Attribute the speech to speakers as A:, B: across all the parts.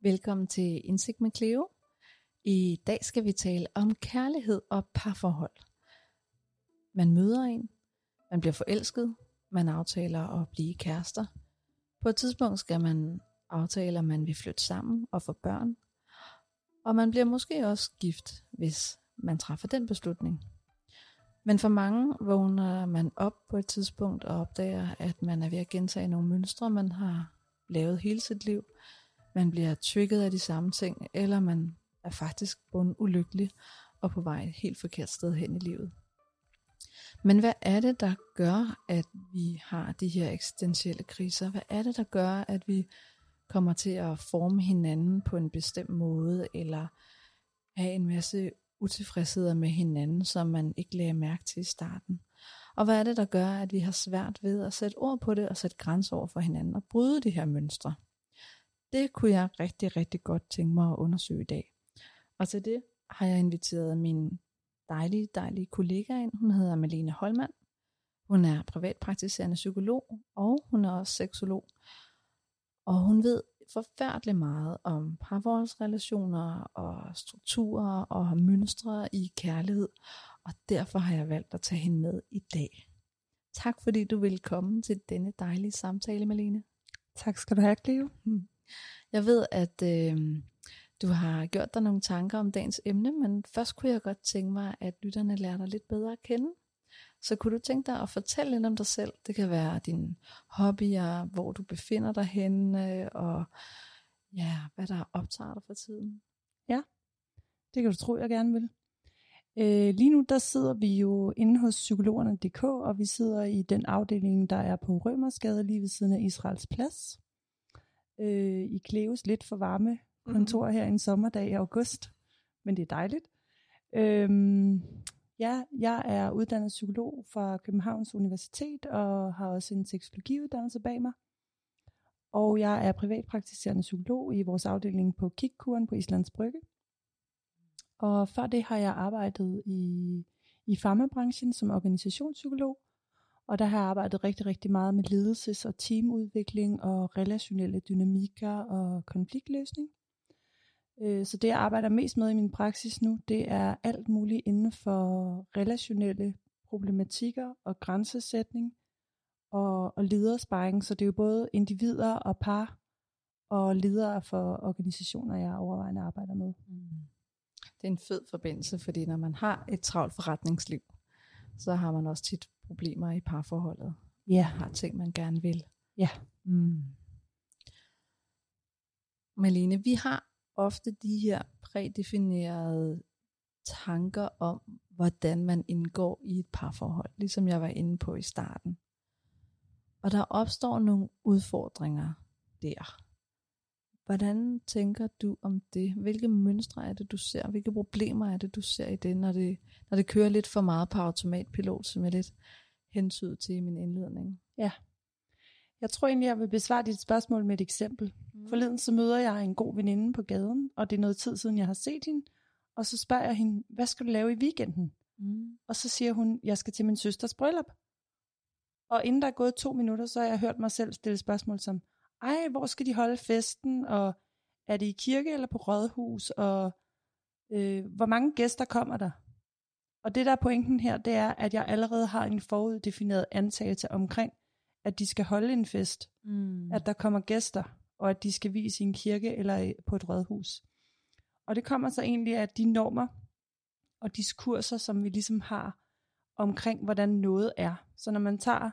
A: Velkommen til Indsigt med Cleo. I dag skal vi tale om kærlighed og parforhold. Man møder en, man bliver forelsket, man aftaler at blive kærester. På et tidspunkt skal man aftale, at man vil flytte sammen og få børn. Og man bliver måske også gift, hvis man træffer den beslutning. Men for mange vågner man op på et tidspunkt og opdager, at man er ved at gentage nogle mønstre, man har lavet hele sit liv. Man bliver trigget af de samme ting, eller man er faktisk bundet ulykkelig og på vej et helt forkert sted hen i livet. Men hvad er det, der gør, at vi har de her eksistentielle kriser? Hvad er det, der gør, at vi kommer til at forme hinanden på en bestemt måde, eller have en masse utilfredsheder med hinanden, som man ikke lagde mærke til i starten? Og hvad er det, der gør, at vi har svært ved at sætte ord på det og sætte grænser over for hinanden og bryde de her mønstre? Det kunne jeg rigtig, rigtig godt tænke mig at undersøge i dag. Og til det har jeg inviteret min dejlige, dejlige kollega ind. Hun hedder Malene Holmand. Hun er privatpraktiserende psykolog, og hun er også seksolog. Og hun ved forfærdeligt meget om parforholdsrelationer og strukturer og mønstre i kærlighed. Og derfor har jeg valgt at tage hende med i dag. Tak fordi du vil komme til denne dejlige samtale, Malene.
B: Tak skal du have, Cleo.
A: Hmm. Jeg ved, at øh, du har gjort dig nogle tanker om dagens emne, men først kunne jeg godt tænke mig, at lytterne lærer dig lidt bedre at kende. Så kunne du tænke dig at fortælle lidt om dig selv? Det kan være dine hobbyer, hvor du befinder dig henne, og ja, hvad der optager dig for tiden.
B: Ja, det kan du tro, jeg gerne vil. Øh, lige nu der sidder vi jo inde hos psykologerne.dk, og vi sidder i den afdeling, der er på Rømersgade lige ved siden af Israels Plads. Øh, I Kleos lidt for varme kontor mm. her en sommerdag i august, men det er dejligt. Øhm, ja, jeg er uddannet psykolog fra Københavns Universitet og har også en seksologiuddannelse bag mig. Og jeg er privatpraktiserende psykolog i vores afdeling på Kikkuren på Islands Brygge. Og før det har jeg arbejdet i, i farmabranchen som organisationspsykolog. Og der har jeg arbejdet rigtig, rigtig meget med ledelses- og teamudvikling og relationelle dynamikker og konfliktløsning. Øh, så det jeg arbejder mest med i min praksis nu, det er alt muligt inden for relationelle problematikker og grænsesætning og, og ledersparing. Så det er jo både individer og par og ledere for organisationer, jeg overvejende arbejder med. Mm.
A: Det er en fed forbindelse, fordi når man har et travlt forretningsliv, så har man også tit problemer i parforholdet.
B: Ja.
A: Man har ting, man gerne vil.
B: Ja.
A: Mm. Malene, vi har ofte de her prædefinerede tanker om, hvordan man indgår i et parforhold, ligesom jeg var inde på i starten. Og der opstår nogle udfordringer der. Hvordan tænker du om det? Hvilke mønstre er det, du ser? Hvilke problemer er det, du ser i det, når det, når det kører lidt for meget på automatpilot, som jeg lidt hensyder til i min indledning?
B: Ja. Jeg tror egentlig, jeg vil besvare dit spørgsmål med et eksempel. Mm. Forleden så møder jeg en god veninde på gaden, og det er noget tid siden, jeg har set hende. Og så spørger jeg hende, hvad skal du lave i weekenden? Mm. Og så siger hun, jeg skal til min søsters bryllup. Og inden der er gået to minutter, så har jeg hørt mig selv stille spørgsmål som, ej, hvor skal de holde festen? Og er det i kirke eller på rådhus? Og øh, hvor mange gæster kommer der? Og det der er pointen her, det er, at jeg allerede har en foruddefineret antagelse omkring, at de skal holde en fest, mm. at der kommer gæster, og at de skal vise i en kirke eller på et rådhus. Og det kommer så egentlig af de normer og diskurser, som vi ligesom har omkring, hvordan noget er. Så når man tager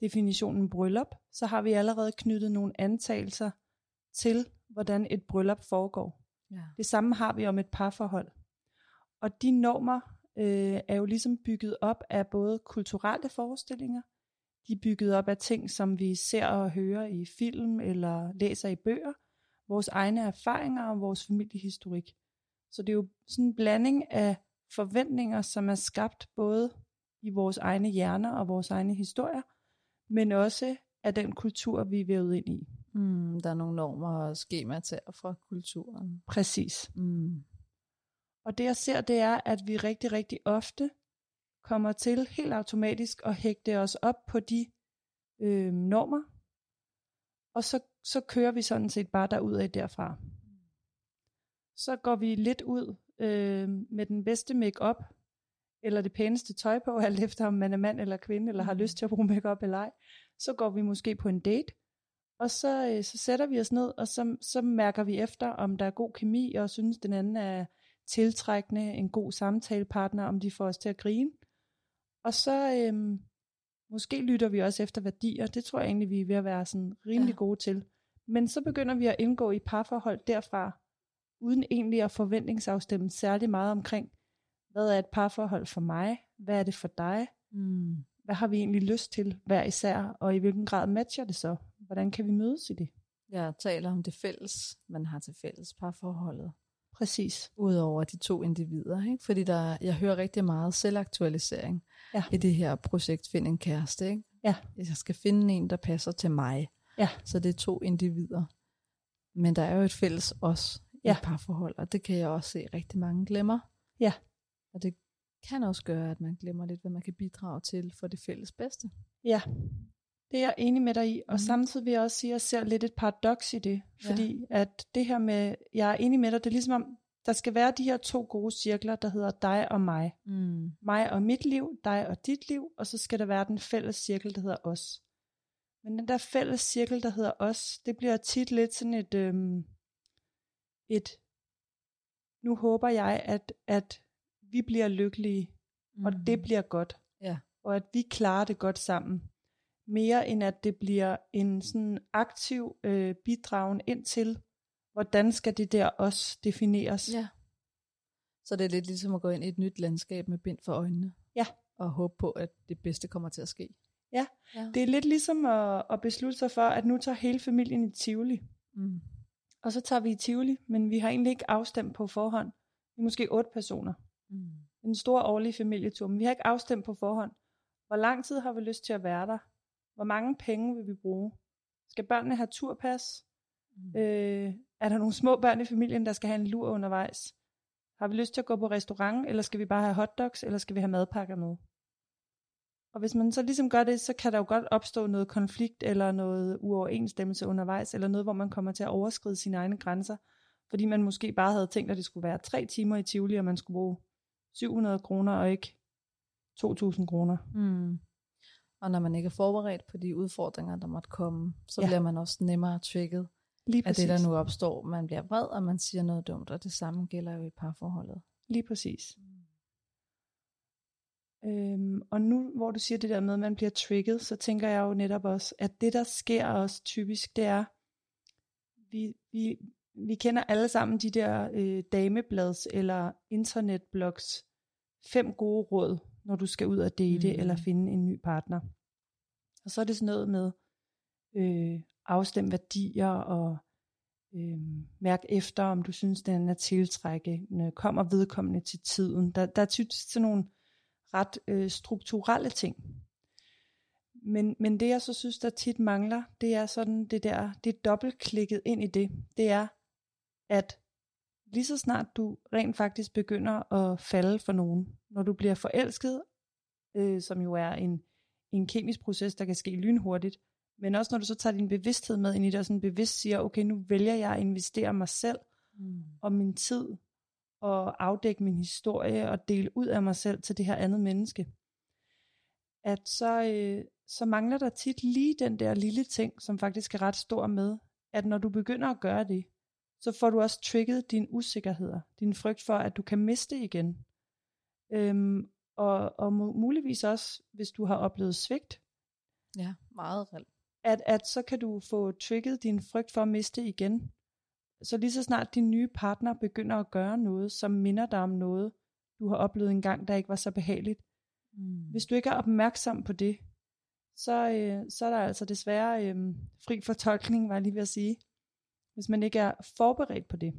B: definitionen bryllup, så har vi allerede knyttet nogle antagelser til, hvordan et bryllup foregår. Ja. Det samme har vi om et parforhold. Og de normer øh, er jo ligesom bygget op af både kulturelle forestillinger, de er bygget op af ting, som vi ser og hører i film eller læser i bøger, vores egne erfaringer og vores familiehistorik. Så det er jo sådan en blanding af forventninger, som er skabt både i vores egne hjerner og vores egne historier, men også af den kultur, vi er vævet ind i.
A: Mm, der er nogle normer og skemaer fra kulturen.
B: Præcis. Mm. Og det jeg ser, det er, at vi rigtig, rigtig ofte kommer til helt automatisk at hægte os op på de øh, normer, og så, så kører vi sådan set bare derud af derfra. Så går vi lidt ud øh, med den bedste make-up, eller det pæneste tøj på, alt efter om man er mand eller kvinde, eller har
A: Mm.
B: lyst til at bruge make-up eller ej. Så går vi måske på en date, og så, øh, så sætter vi os ned, og så, så mærker vi efter, om der er god kemi, og synes den anden er tiltrækkende, en god samtalepartner, om de får os til at grine. Og så øhm, måske lytter vi også efter værdier. Det tror jeg egentlig, vi er ved at være sådan rimelig
A: Ja.
B: gode til. Men så begynder vi at indgå i parforhold derfra, uden egentlig at forventningsafstemme særlig meget omkring, hvad er et parforhold for mig? Hvad er det for dig?
A: Mm.
B: Hvad har vi egentlig lyst til hver især? Og i hvilken grad matcher det så? Hvordan kan vi mødes i det?
A: Jeg taler om det fælles, man har til fælles parforholdet.
B: Præcis.
A: Udover de to individer. Ikke? Fordi der, jeg hører rigtig meget selvaktualisering
B: Ja.
A: i det her projekt Find en kæreste. Ikke?
B: Ja.
A: Jeg skal finde en, der passer til mig.
B: Ja.
A: Så det er to individer. Men der er jo et fælles os i
B: Ja.
A: et parforhold, og det kan jeg også se rigtig mange glemmer.
B: Ja.
A: Og det kan også gøre, at man glemmer lidt, hvad man kan bidrage til for det fælles bedste.
B: Ja, det er jeg enig med dig i. Og
A: Mhm.
B: samtidig vil jeg også sige, at jeg ser lidt et paradoks i det.
A: Ja.
B: Fordi at det her med, jeg er enig med dig, det er ligesom om, der skal være de her to gode cirkler, der hedder dig og mig.
A: Mm.
B: Mig og mit liv, dig og dit liv, og så skal der være den fælles cirkel, der hedder os. Men den der fælles cirkel, der hedder os, det bliver tit lidt sådan et, øhm, et nu håber jeg, at, at vi bliver lykkelige, og det bliver godt.
A: Ja.
B: Og at vi klarer det godt sammen. Mere end at det bliver en sådan aktiv øh, bidragen ind til, hvordan skal det der også defineres.
A: Ja. Så det er lidt ligesom at gå ind i et nyt landskab med bind for øjnene.
B: Ja.
A: Og håbe på, at det bedste kommer til at ske.
B: Ja.
A: ja.
B: Det er lidt ligesom at, at beslutte sig for, at nu tager hele familien i Tivoli.
A: Mm.
B: Og så tager vi i Tivoli, men vi har egentlig ikke afstemt på forhånd. Vi er måske otte personer.
A: Mm.
B: En stor årlig familietur, men vi har ikke afstemt på forhånd. Hvor lang tid har vi lyst til at være der? Hvor mange penge vil vi bruge? Skal børnene have turpas?
A: Mm.
B: Øh, er der nogle små børn i familien, der skal have en lur undervejs? Har vi lyst til at gå på restaurant, eller skal vi bare have hotdogs, eller skal vi have madpakker med? Og hvis man så ligesom gør det, så kan der jo godt opstå noget konflikt, eller noget uoverensstemmelse undervejs, eller noget, hvor man kommer til at overskride sine egne grænser, fordi man måske bare havde tænkt, at det skulle være tre timer i Tivoli, og man skulle bruge 700 kroner, og ikke 2.000 kroner.
A: Mm. Og når man ikke er forberedt på de udfordringer, der måtte komme, så
B: Ja.
A: bliver man også nemmere trigget
B: Lige
A: af det, der nu opstår. Man bliver vred, og man siger noget dumt, og det samme gælder jo i parforholdet.
B: Lige præcis. Øhm, og nu, hvor du siger det der med, at man bliver trigget, så tænker jeg jo netop også, at det, der sker også typisk, det er, vi, vi, vi kender alle sammen de der øh, dameblads eller internetblogs, fem gode råd, når du skal ud og date
A: Mm.
B: mm. eller finde en ny partner. Og så er det sådan noget med øh, afstemme værdier og øh, mærk efter, om du synes, den er tiltrækkende, kommer vedkommende til tiden. Der, der er tit sådan nogle ret øh, strukturelle ting. Men, men det jeg så synes, der tit mangler, det er sådan det der, det er dobbeltklikket ind i det, det er, at lige så snart du rent faktisk begynder at falde for nogen, når du bliver forelsket, øh, som jo er en, en kemisk proces, der kan ske lynhurtigt, men også når du så tager din bevidsthed med ind i det, og sådan bevidst siger, okay, nu vælger jeg at investere mig selv
A: Mm.
B: og min tid, og afdække min historie, og dele ud af mig selv til det her andet menneske. At så, øh, så mangler der tit lige den der lille ting, som faktisk er ret stor med, at når du begynder at gøre det, så får du også trigget dine usikkerheder, din frygt for, at du kan miste igen. Øhm, og, og mu- muligvis også, hvis du har oplevet svigt,
A: Ja, meget reelt.
B: at, at så kan du få trigget din frygt for at miste igen. Så lige så snart din nye partner begynder at gøre noget, som minder dig om noget, du har oplevet en gang, der ikke var så behageligt.
A: Mm.
B: Hvis du ikke er opmærksom på det, så, øh, så er der altså desværre øh, fri fortolkning, var jeg lige ved at sige. Hvis man ikke er forberedt på det.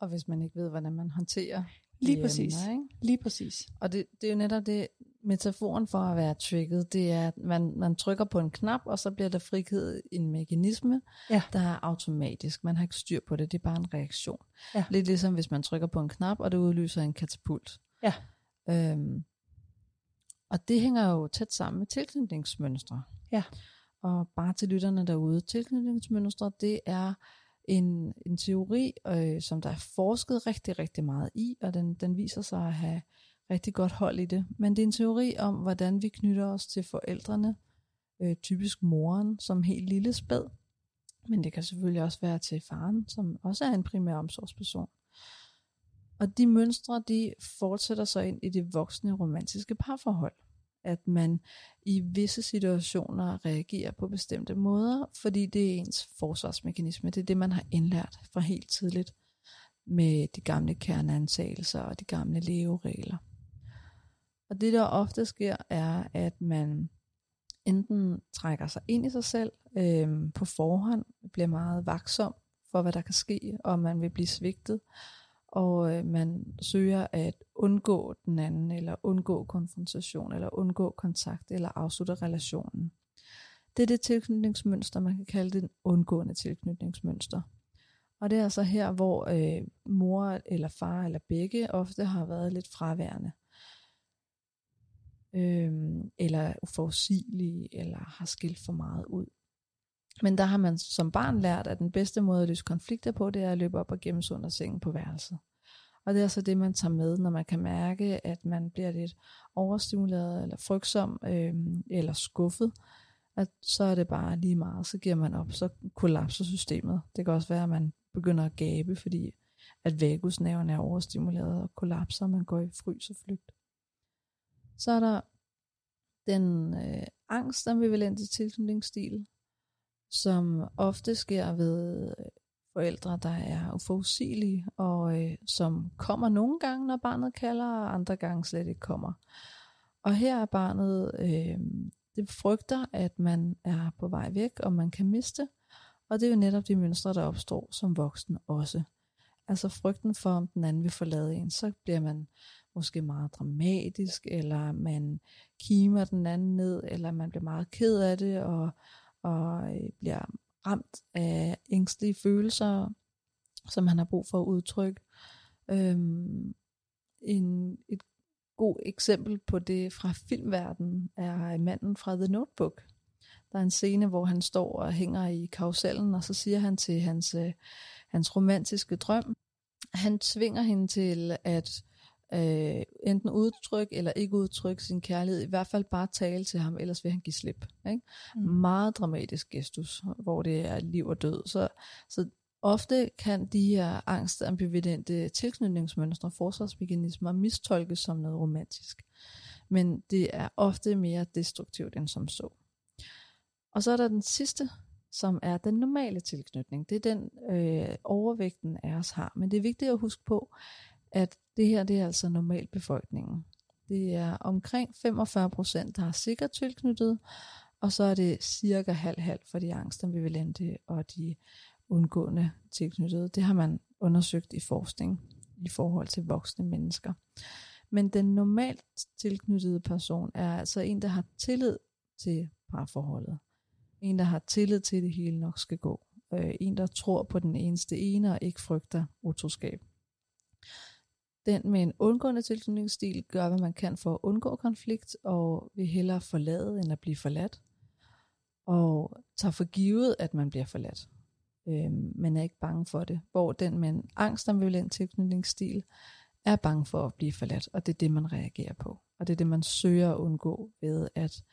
A: Og hvis man ikke ved, hvordan man håndterer
B: Lige
A: de
B: præcis.
A: ikke?
B: Lige præcis.
A: Og det, det er jo netop det, metaforen for at være trigget, det er, at man, man trykker på en knap, og så bliver der frigivet en mekanisme,
B: Ja.
A: der er automatisk. Man har ikke styr på det, det er bare en reaktion.
B: Ja.
A: Lidt ligesom hvis man trykker på en knap, og det udløser en katapult.
B: Ja.
A: Øhm, Og det hænger jo tæt sammen med tilknytningsmønstre.
B: Ja.
A: Og bare til lytterne derude, tilknytningsmønstre, det er en, en teori, øh, som der er forsket rigtig, rigtig meget i, og den, den viser sig at have rigtig godt hold i det. Men det er en teori om, hvordan vi knytter os til forældrene, øh, typisk moren som helt lille spæd, men det kan selvfølgelig også være til faren, som også er en primær omsorgsperson. Og de mønstre, de fortsætter så ind i det voksne romantiske parforhold. At man i visse situationer reagerer på bestemte måder, fordi det er ens forsvarsmekanisme. Det er det, man har indlært fra helt tidligt med de gamle kerneantagelser og de gamle leveregler. Og det, der ofte sker, er, at man enten trækker sig ind i sig selv øh, på forhånd, bliver meget vaksom for, hvad der kan ske, og man vil blive svigtet, og øh, man søger at undgå den anden, eller undgå konfrontation, eller undgå kontakt, eller afslutte relationen. Det er det tilknytningsmønster, man kan kalde det en undgående tilknytningsmønster. Og det er altså her, hvor øh, mor eller far eller begge ofte har været lidt fraværende øh, eller uforudsigelige, eller har skilt for meget ud. Men der har man som barn lært, at den bedste måde at løse konflikter på, det er at løbe op og gemme sig under sengen på værelset. Og det er så det, man tager med, når man kan mærke, at man bliver lidt overstimuleret, eller frygtsom, øh, eller skuffet. At så er det bare lige meget, så giver man op, så kollapser systemet. Det kan også være, at man begynder at gabe, fordi at vagusnerven er overstimuleret og kollapser, og man går i frys og flygt. Så er der den øh, angst ambivalente tilknytningsstil, som ofte sker ved øh, forældre, der er uforudsigelige, og øh, som kommer nogle gange, når barnet kalder, og andre gange slet ikke kommer. Og her er barnet, øh, det frygter, at man er på vej væk, og man kan miste, og det er jo netop de mønstre, der opstår som voksen også. Altså frygten for, om den anden vil forlade en, så bliver man måske meget dramatisk, eller man kimer den anden ned, eller man bliver meget ked af det, og, og øh, bliver ramt af ængstlige følelser, som han har brug for at udtrykke. Øhm, en, et god eksempel på det fra filmverdenen er øh, manden fra The Notebook. Der er en scene, hvor han står og hænger i karusellen, og så siger han til hans, øh, hans romantiske drøm, han tvinger hende til at øh, enten udtrykke eller ikke udtrykke sin kærlighed, i hvert fald bare tale til ham, ellers vil han give slip. Ikke? Mm. Meget dramatisk gestus, hvor det er liv og død. Så, så ofte kan de her angstambivalente tilknytningsmønstre, forsvarsmekanismer, mistolkes som noget romantisk. Men det er ofte mere destruktivt end som så. Og så er der den sidste, som er den normale tilknytning. Det er den øh, overvægten af os har. Men det er vigtigt at huske på, at det her det er altså normalbefolkningen. Det er omkring 45 procent, der har sikkert tilknyttet, og så er det cirka halv-halv for de angstambivalente og de undgående tilknyttede. Det har man undersøgt i forskning i forhold til voksne mennesker. Men den normalt tilknyttede person er altså en, der har tillid til parforholdet. En, der har tillid til, at det hele nok skal gå. Øh, en, der tror på den eneste ene og ikke frygter utroskab. Den med en undgående tilknytningsstil gør, hvad man kan for at undgå konflikt, og vil hellere forlade, end at blive forladt. Og tager for givet, at man bliver forladt. Øhm, men er ikke bange for det. Hvor den med en angst tilknytningsstil er bange for at blive forladt, og det er det, man reagerer på. Og det er det, man søger at undgå ved at,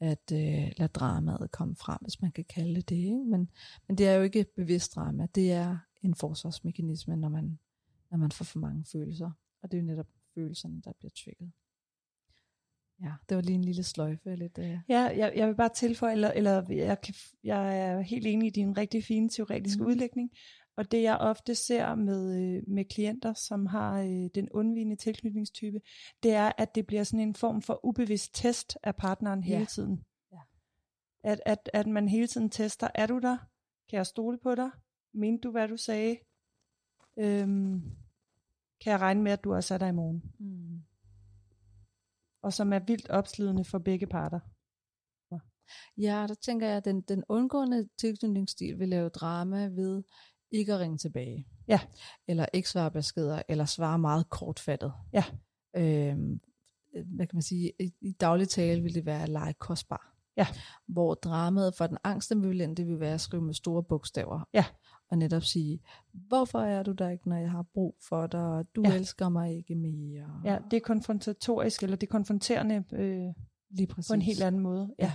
A: at øh, lade dramaet komme frem, hvis man kan kalde det det. Ikke? Men, men det er jo ikke bevidst drama, det er en forsvarsmekanisme, når man når man får for mange følelser. Og det er jo netop følelserne, der bliver trigget. Ja, det var lige en lille sløjfe. Lidt, uh...
B: Ja, jeg, jeg vil bare tilføje, eller, eller jeg, kan, jeg er helt enig i din rigtig fine teoretiske mm. udlægning. Og det jeg ofte ser med, øh, med klienter, som har øh, den undvigende tilknytningstype, det er, at det bliver sådan en form for ubevidst test af partneren hele ja. tiden. Ja. At, at, at man hele tiden tester, er du der? Kan jeg stole på dig? Mente du, hvad du sagde? Øhm, kan jeg regne med, at du også er der i morgen. Mm. Og som er vildt opslidende for begge parter.
A: Ja, der tænker jeg, at den, den undgående tilknytningsstil vil lave drama ved ikke at ringe tilbage.
B: Ja.
A: Eller ikke svare beskeder, eller svare meget kortfattet.
B: Ja.
A: Øhm, øh, hvad kan man sige, i, i daglig tale vil det være at lege kostbar.
B: Ja.
A: Hvor dramaet for den angstambivalente vil være at skrive med store bogstaver.
B: Ja.
A: Og netop sige, hvorfor er du der ikke, når jeg har brug for dig? Du
B: Ja.
A: elsker mig ikke mere.
B: Ja, det er konfrontatorisk, eller det er konfronterende øh,
A: lige præcis.
B: på en helt anden måde.
A: Ja.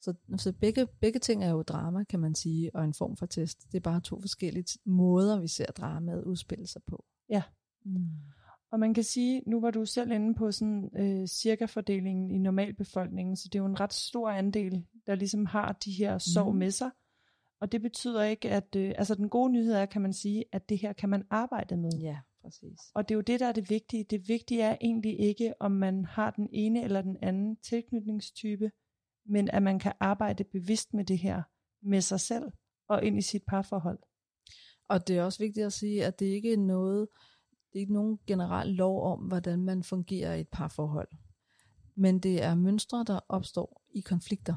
A: Så, så begge, begge ting er jo drama, kan man sige, og en form for test. Det er bare to forskellige måder, vi ser dramaet udspille sig på.
B: Ja.
A: Mm.
B: Og man kan sige, nu var du selv inde på sådan øh, cirka fordelingen i normalbefolkningen, så det er jo en ret stor andel, der ligesom har de her sorg
A: Mhm.
B: med sig. Og det betyder ikke, at, øh, altså den gode nyhed er, kan man sige, at det her kan man arbejde med.
A: Ja, præcis.
B: Og det er jo det, der er det vigtige. Det vigtige er egentlig ikke, om man har den ene eller den anden tilknytningstype, men at man kan arbejde bevidst med det her, med sig selv og ind i sit parforhold.
A: Og det er også vigtigt at sige, at det ikke er noget, det er ikke nogen generel lov om, hvordan man fungerer i et parforhold. Men det er mønstre, der opstår i konflikter.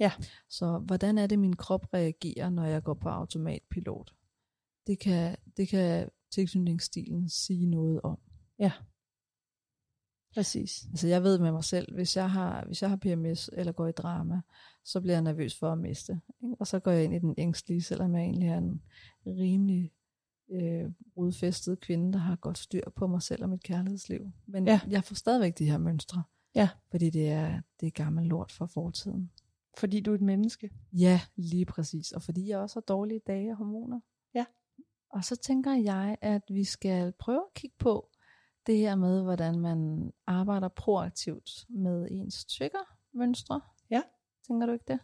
B: Ja.
A: Så hvordan er det, min krop reagerer, når jeg går på automatpilot? Det kan, det kan tilknytningsstilen sige noget om.
B: Præcis.
A: Altså jeg ved med mig selv, hvis jeg har, hvis jeg har PMS eller går i drama, så bliver jeg nervøs for at miste. Ikke? Og så går jeg ind i den ængstlige, selvom jeg egentlig er en rimelig øh, rodfæstet kvinde, der har godt styr på mig selv og mit kærlighedsliv. Men
B: Ja.
A: jeg får stadigvæk de her mønstre.
B: Ja.
A: Fordi det er, det er gammel lort fra fortiden.
B: Fordi du er et menneske.
A: Ja, lige præcis. Og fordi jeg også har dårlige dage og hormoner.
B: Ja.
A: Og så tænker jeg, at vi skal prøve at kigge på det her med, hvordan man arbejder proaktivt med ens triggermønstre.
B: Ja.
A: Tænker du ikke det?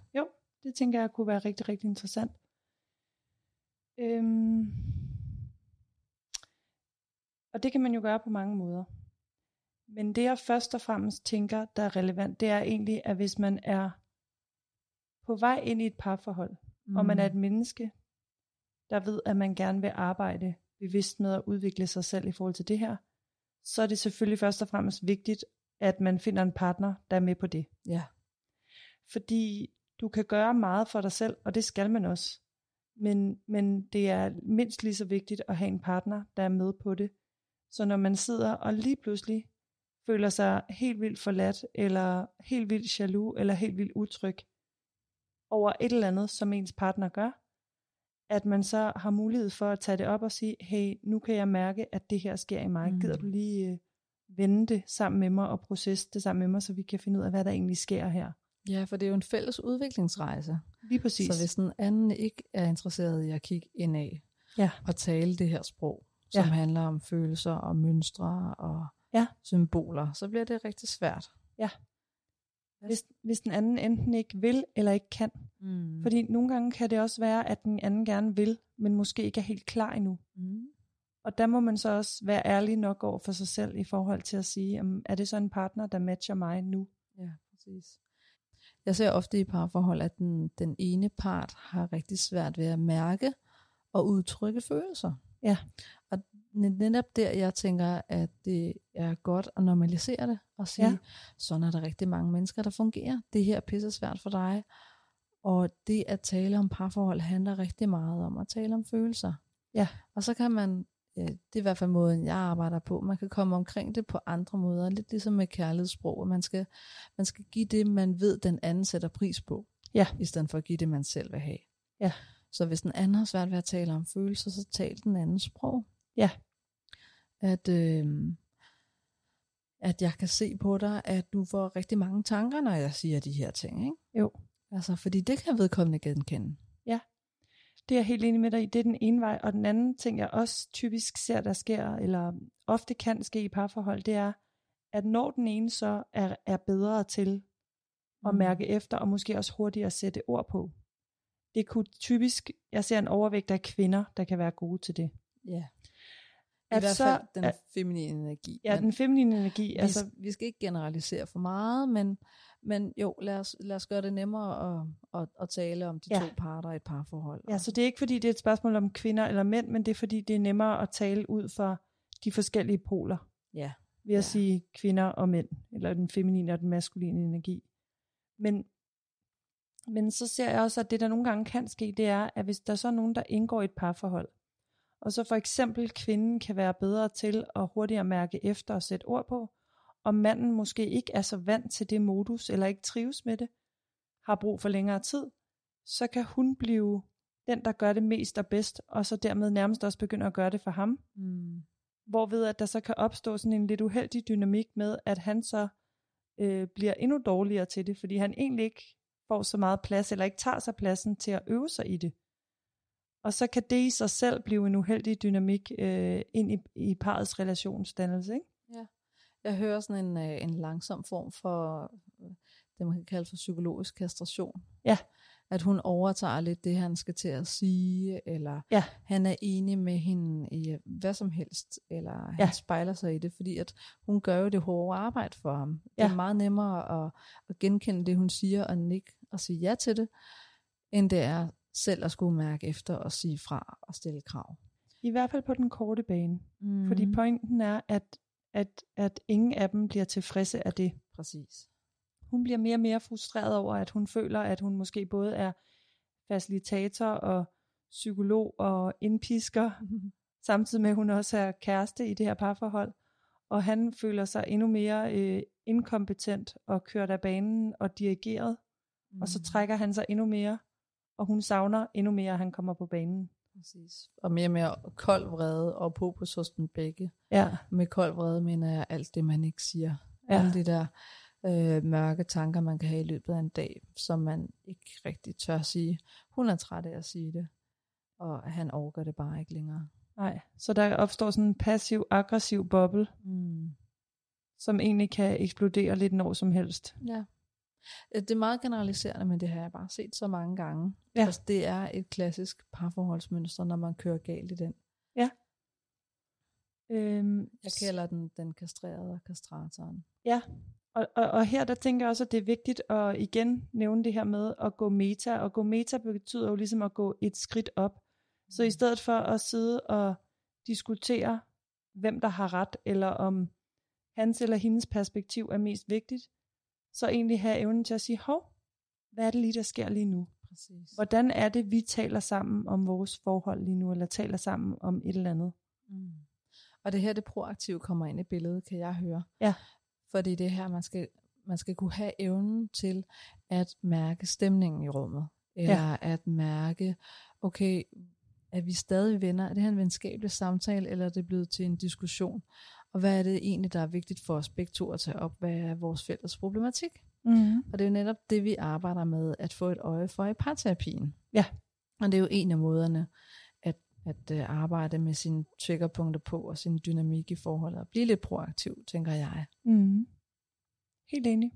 B: Det tænker jeg kunne være rigtig, rigtig interessant. Øhm. Og det kan man jo gøre på mange måder. Men det jeg først og fremmest tænker, der er relevant, det er egentlig, at hvis man er på vej ind i et parforhold, mm. og man er et menneske, der ved, at man gerne vil arbejde bevidst med at udvikle sig selv i forhold til det her, så er det selvfølgelig først og fremmest vigtigt, at man finder en partner, der er med på det.
A: Ja.
B: Fordi du kan gøre meget for dig selv, og det skal man også. Men, men det er mindst lige så vigtigt at have en partner, der er med på det. Så når man sidder og lige pludselig føler sig helt vildt forladt, eller helt vildt jaloux, eller helt vildt utryg over et eller andet, som ens partner gør, at man så har mulighed for at tage det op og sige, hey, nu kan jeg mærke, at det her sker i mig.
A: Mm.
B: Mm. Gider du lige øh, vende det sammen med mig og processe det sammen med mig, så vi kan finde ud af, hvad der egentlig sker her.
A: Ja, for det er jo en fælles udviklingsrejse.
B: Lige præcis.
A: Så hvis den anden ikke er interesseret i at kigge indad
B: Ja.
A: og tale det her sprog, som
B: Ja.
A: handler om følelser og mønstre og
B: Ja.
A: symboler, så bliver det rigtig svært.
B: Hvis, hvis den anden enten ikke vil eller ikke kan.
A: Mm.
B: Fordi nogle gange kan det også være, at den anden gerne vil, men måske ikke er helt klar endnu.
A: Mm.
B: Og der må man så også være ærlig nok over for sig selv i forhold til at sige, jamen, er det så en partner, der matcher mig nu?
A: Ja, præcis. Jeg ser ofte i parforhold, at den, den ene part har rigtig svært ved at mærke og udtrykke følelser.
B: Ja.
A: Netop der, jeg tænker, at det er godt at normalisere det og sige,
B: Ja.
A: sådan er der rigtig mange mennesker, der fungerer. Det her er pisse svært for dig. Og det at tale om parforhold handler rigtig meget om at tale om følelser.
B: Ja.
A: Og så kan man, det er i hvert fald måden, jeg arbejder på, man kan komme omkring det på andre måder, lidt ligesom med kærlighedssprog, at man skal, man skal give det, man ved, den anden sætter pris på,
B: Ja.
A: i stedet for at give det, man selv vil have.
B: Ja.
A: Så hvis den anden har svært ved at tale om følelser, så tal den anden sprog.
B: Ja.
A: At, øh, at jeg kan se på dig, at du får rigtig mange tanker, når jeg siger de her ting. Ikke?
B: Jo.
A: Altså, fordi det kan vedkommende genkende.
B: Det er jeg helt enig med dig i. Det er den ene vej. Og den anden ting, jeg også typisk ser, der sker, eller ofte kan ske i parforhold, det er, at når den ene så er, er bedre til at
A: Mm.
B: mærke efter, og måske også hurtigere at sætte ord på. Det kunne typisk, jeg ser en overvægt af kvinder, der kan være gode til det.
A: Ja. I
B: At
A: hvert
B: så-
A: fald den
B: at-
A: feminine energi.
B: Ja,
A: Men
B: den feminine energi,
A: vi,
B: altså
A: altså, vi skal ikke generalisere for meget, men, men jo, lad os, lad os gøre det nemmere at, at, at tale om de
B: Ja.
A: to parter i et parforhold.
B: Ja, så det er ikke fordi, det er et spørgsmål om kvinder eller mænd, men det er fordi, det er nemmere at tale ud fra de forskellige poler.
A: Ja.
B: Ved at
A: Ja.
B: sige kvinder og mænd, eller den feminine og den maskuline energi. Men, men så ser jeg også, at det der nogle gange kan ske, det er, at hvis der så er nogen, der indgår i et parforhold, og så for eksempel kvinden kan være bedre til at hurtigere mærke efter og sætte ord på, og manden måske ikke er så vant til det modus, eller ikke trives med det, har brug for længere tid, så kan hun blive den, der gør det mest og bedst, og så dermed nærmest også begynde at gøre det for ham.
A: Mm.
B: Hvorved at der så kan opstå sådan en lidt uheldig dynamik med, at han så øh, bliver endnu dårligere til det, fordi han egentlig ikke får så meget plads, eller ikke tager sig pladsen til at øve sig i det. Og så kan det i sig selv blive en uheldig dynamik øh, ind i, i parets relationsdannelse. Ikke?
A: Ja. Jeg hører sådan en, øh, en langsom form for øh, det, man kan kalde for psykologisk kastration.
B: Ja.
A: At hun overtager lidt det, han skal til at sige, eller
B: Ja.
A: han er enig med hende i øh, hvad som helst, eller han
B: Ja.
A: spejler sig i det, fordi at hun gør jo det hårde arbejde for ham. Det er
B: Ja.
A: meget nemmere at, at genkende det, hun siger, og nikke og sige ja til det, end det er selv at skulle mærke efter og sige fra og stille krav.
B: I hvert fald på den korte bane.
A: Mm.
B: Fordi pointen er, at, at, at ingen af dem bliver tilfredse af det.
A: Præcis.
B: Hun bliver mere og mere frustreret over, at hun føler, at hun måske både er facilitator og psykolog og indpisker, samtidig med at hun også er kæreste i det her parforhold. Og han føler sig endnu mere øh, inkompetent og kørt af banen og dirigeret. Mm. Og så trækker han sig endnu mere, og hun savner endnu mere, at han kommer på banen.
A: Præcis. Og mere og mere kold vrede og på på dem begge.
B: Ja,
A: Med kold vrede mener jeg alt det, man ikke siger.
B: Ja.
A: Alle de der øh, mørke tanker, man kan have i løbet af en dag, som man ikke rigtig tør sige. Hun er træt af at sige det, og han overgår det bare ikke længere.
B: nej. Så der opstår sådan en passiv-aggressiv boble,
A: Mm.
B: som egentlig kan eksplodere lidt når som helst.
A: Ja. Øh, Det er meget generaliserende, men det har jeg bare set så mange gange.
B: Ja.
A: Altså, det er et klassisk parforholdsmønster, når man kører galt i den.
B: Øhm,
A: Jeg kalder den den kastrerede og kastratoren.
B: Og, og, og her der tænker jeg også, at det er vigtigt at igen nævne det her med at gå meta. Og gå meta betyder jo ligesom at gå et skridt op. Så i stedet for at sidde og diskutere, hvem der har ret, eller om hans eller hendes perspektiv er mest vigtigt, så egentlig have evnen til at sige, hov, hvad er det lige, der sker lige nu?
A: Præcis.
B: Hvordan er det, vi taler sammen om vores forhold lige nu, eller taler sammen om et eller andet?
A: Mm. Og det her, det proaktive kommer ind i billedet, kan jeg høre.
B: Ja.
A: Fordi det er her, man skal, man skal kunne have evnen til at mærke stemningen i rummet. Eller ja. at mærke, okay, er vi stadig venner? Er det her en venskabelig samtale, eller er det blevet til en diskussion? Og hvad er det egentlig, der er vigtigt for os begge to at tage op? Hvad er vores fælles problematik?
B: Mm.
A: Og det er jo netop det, vi arbejder med, at få et øje for i parterapien.
B: Ja.
A: Og det er jo en af måderne at, at uh, arbejde med sine triggerpunkter på, og sin dynamik i forholdet, og blive lidt proaktiv, tænker jeg.
B: Mm. Helt enig.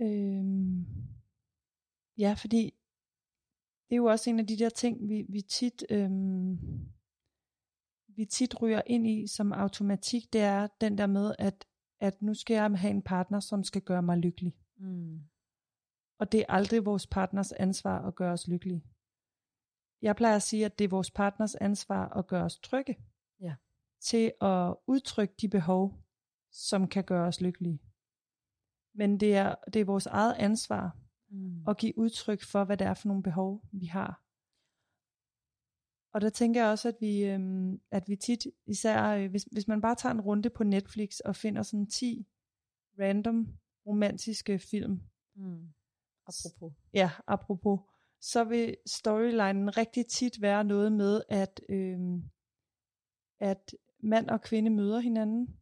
B: Øhm, ja, fordi det er jo også en af de der ting, vi, vi tit øhm, vi tit ryger ind i som automatik, det er den der med, at, at nu skal jeg have en partner, som skal gøre mig lykkelig.
A: Mm.
B: Og det er aldrig vores partners ansvar at gøre os lykkelige. Jeg plejer at sige, at det er vores partners ansvar at gøre os trygge.
A: Ja.
B: Til at udtrykke de behov, som kan gøre os lykkelige. Men det er, det er vores eget ansvar
A: Mm.
B: at give udtryk for, hvad det er for nogle behov, vi har. Og der tænker jeg også, at vi, øhm, at vi tit, især øh, hvis, hvis man bare tager en runde på Netflix og finder sådan 10 random romantiske film,
A: Mm. Apropos.
B: ja, apropos, så vil storylinen rigtig tit være noget med, at, øhm, at mand og kvinde møder hinanden,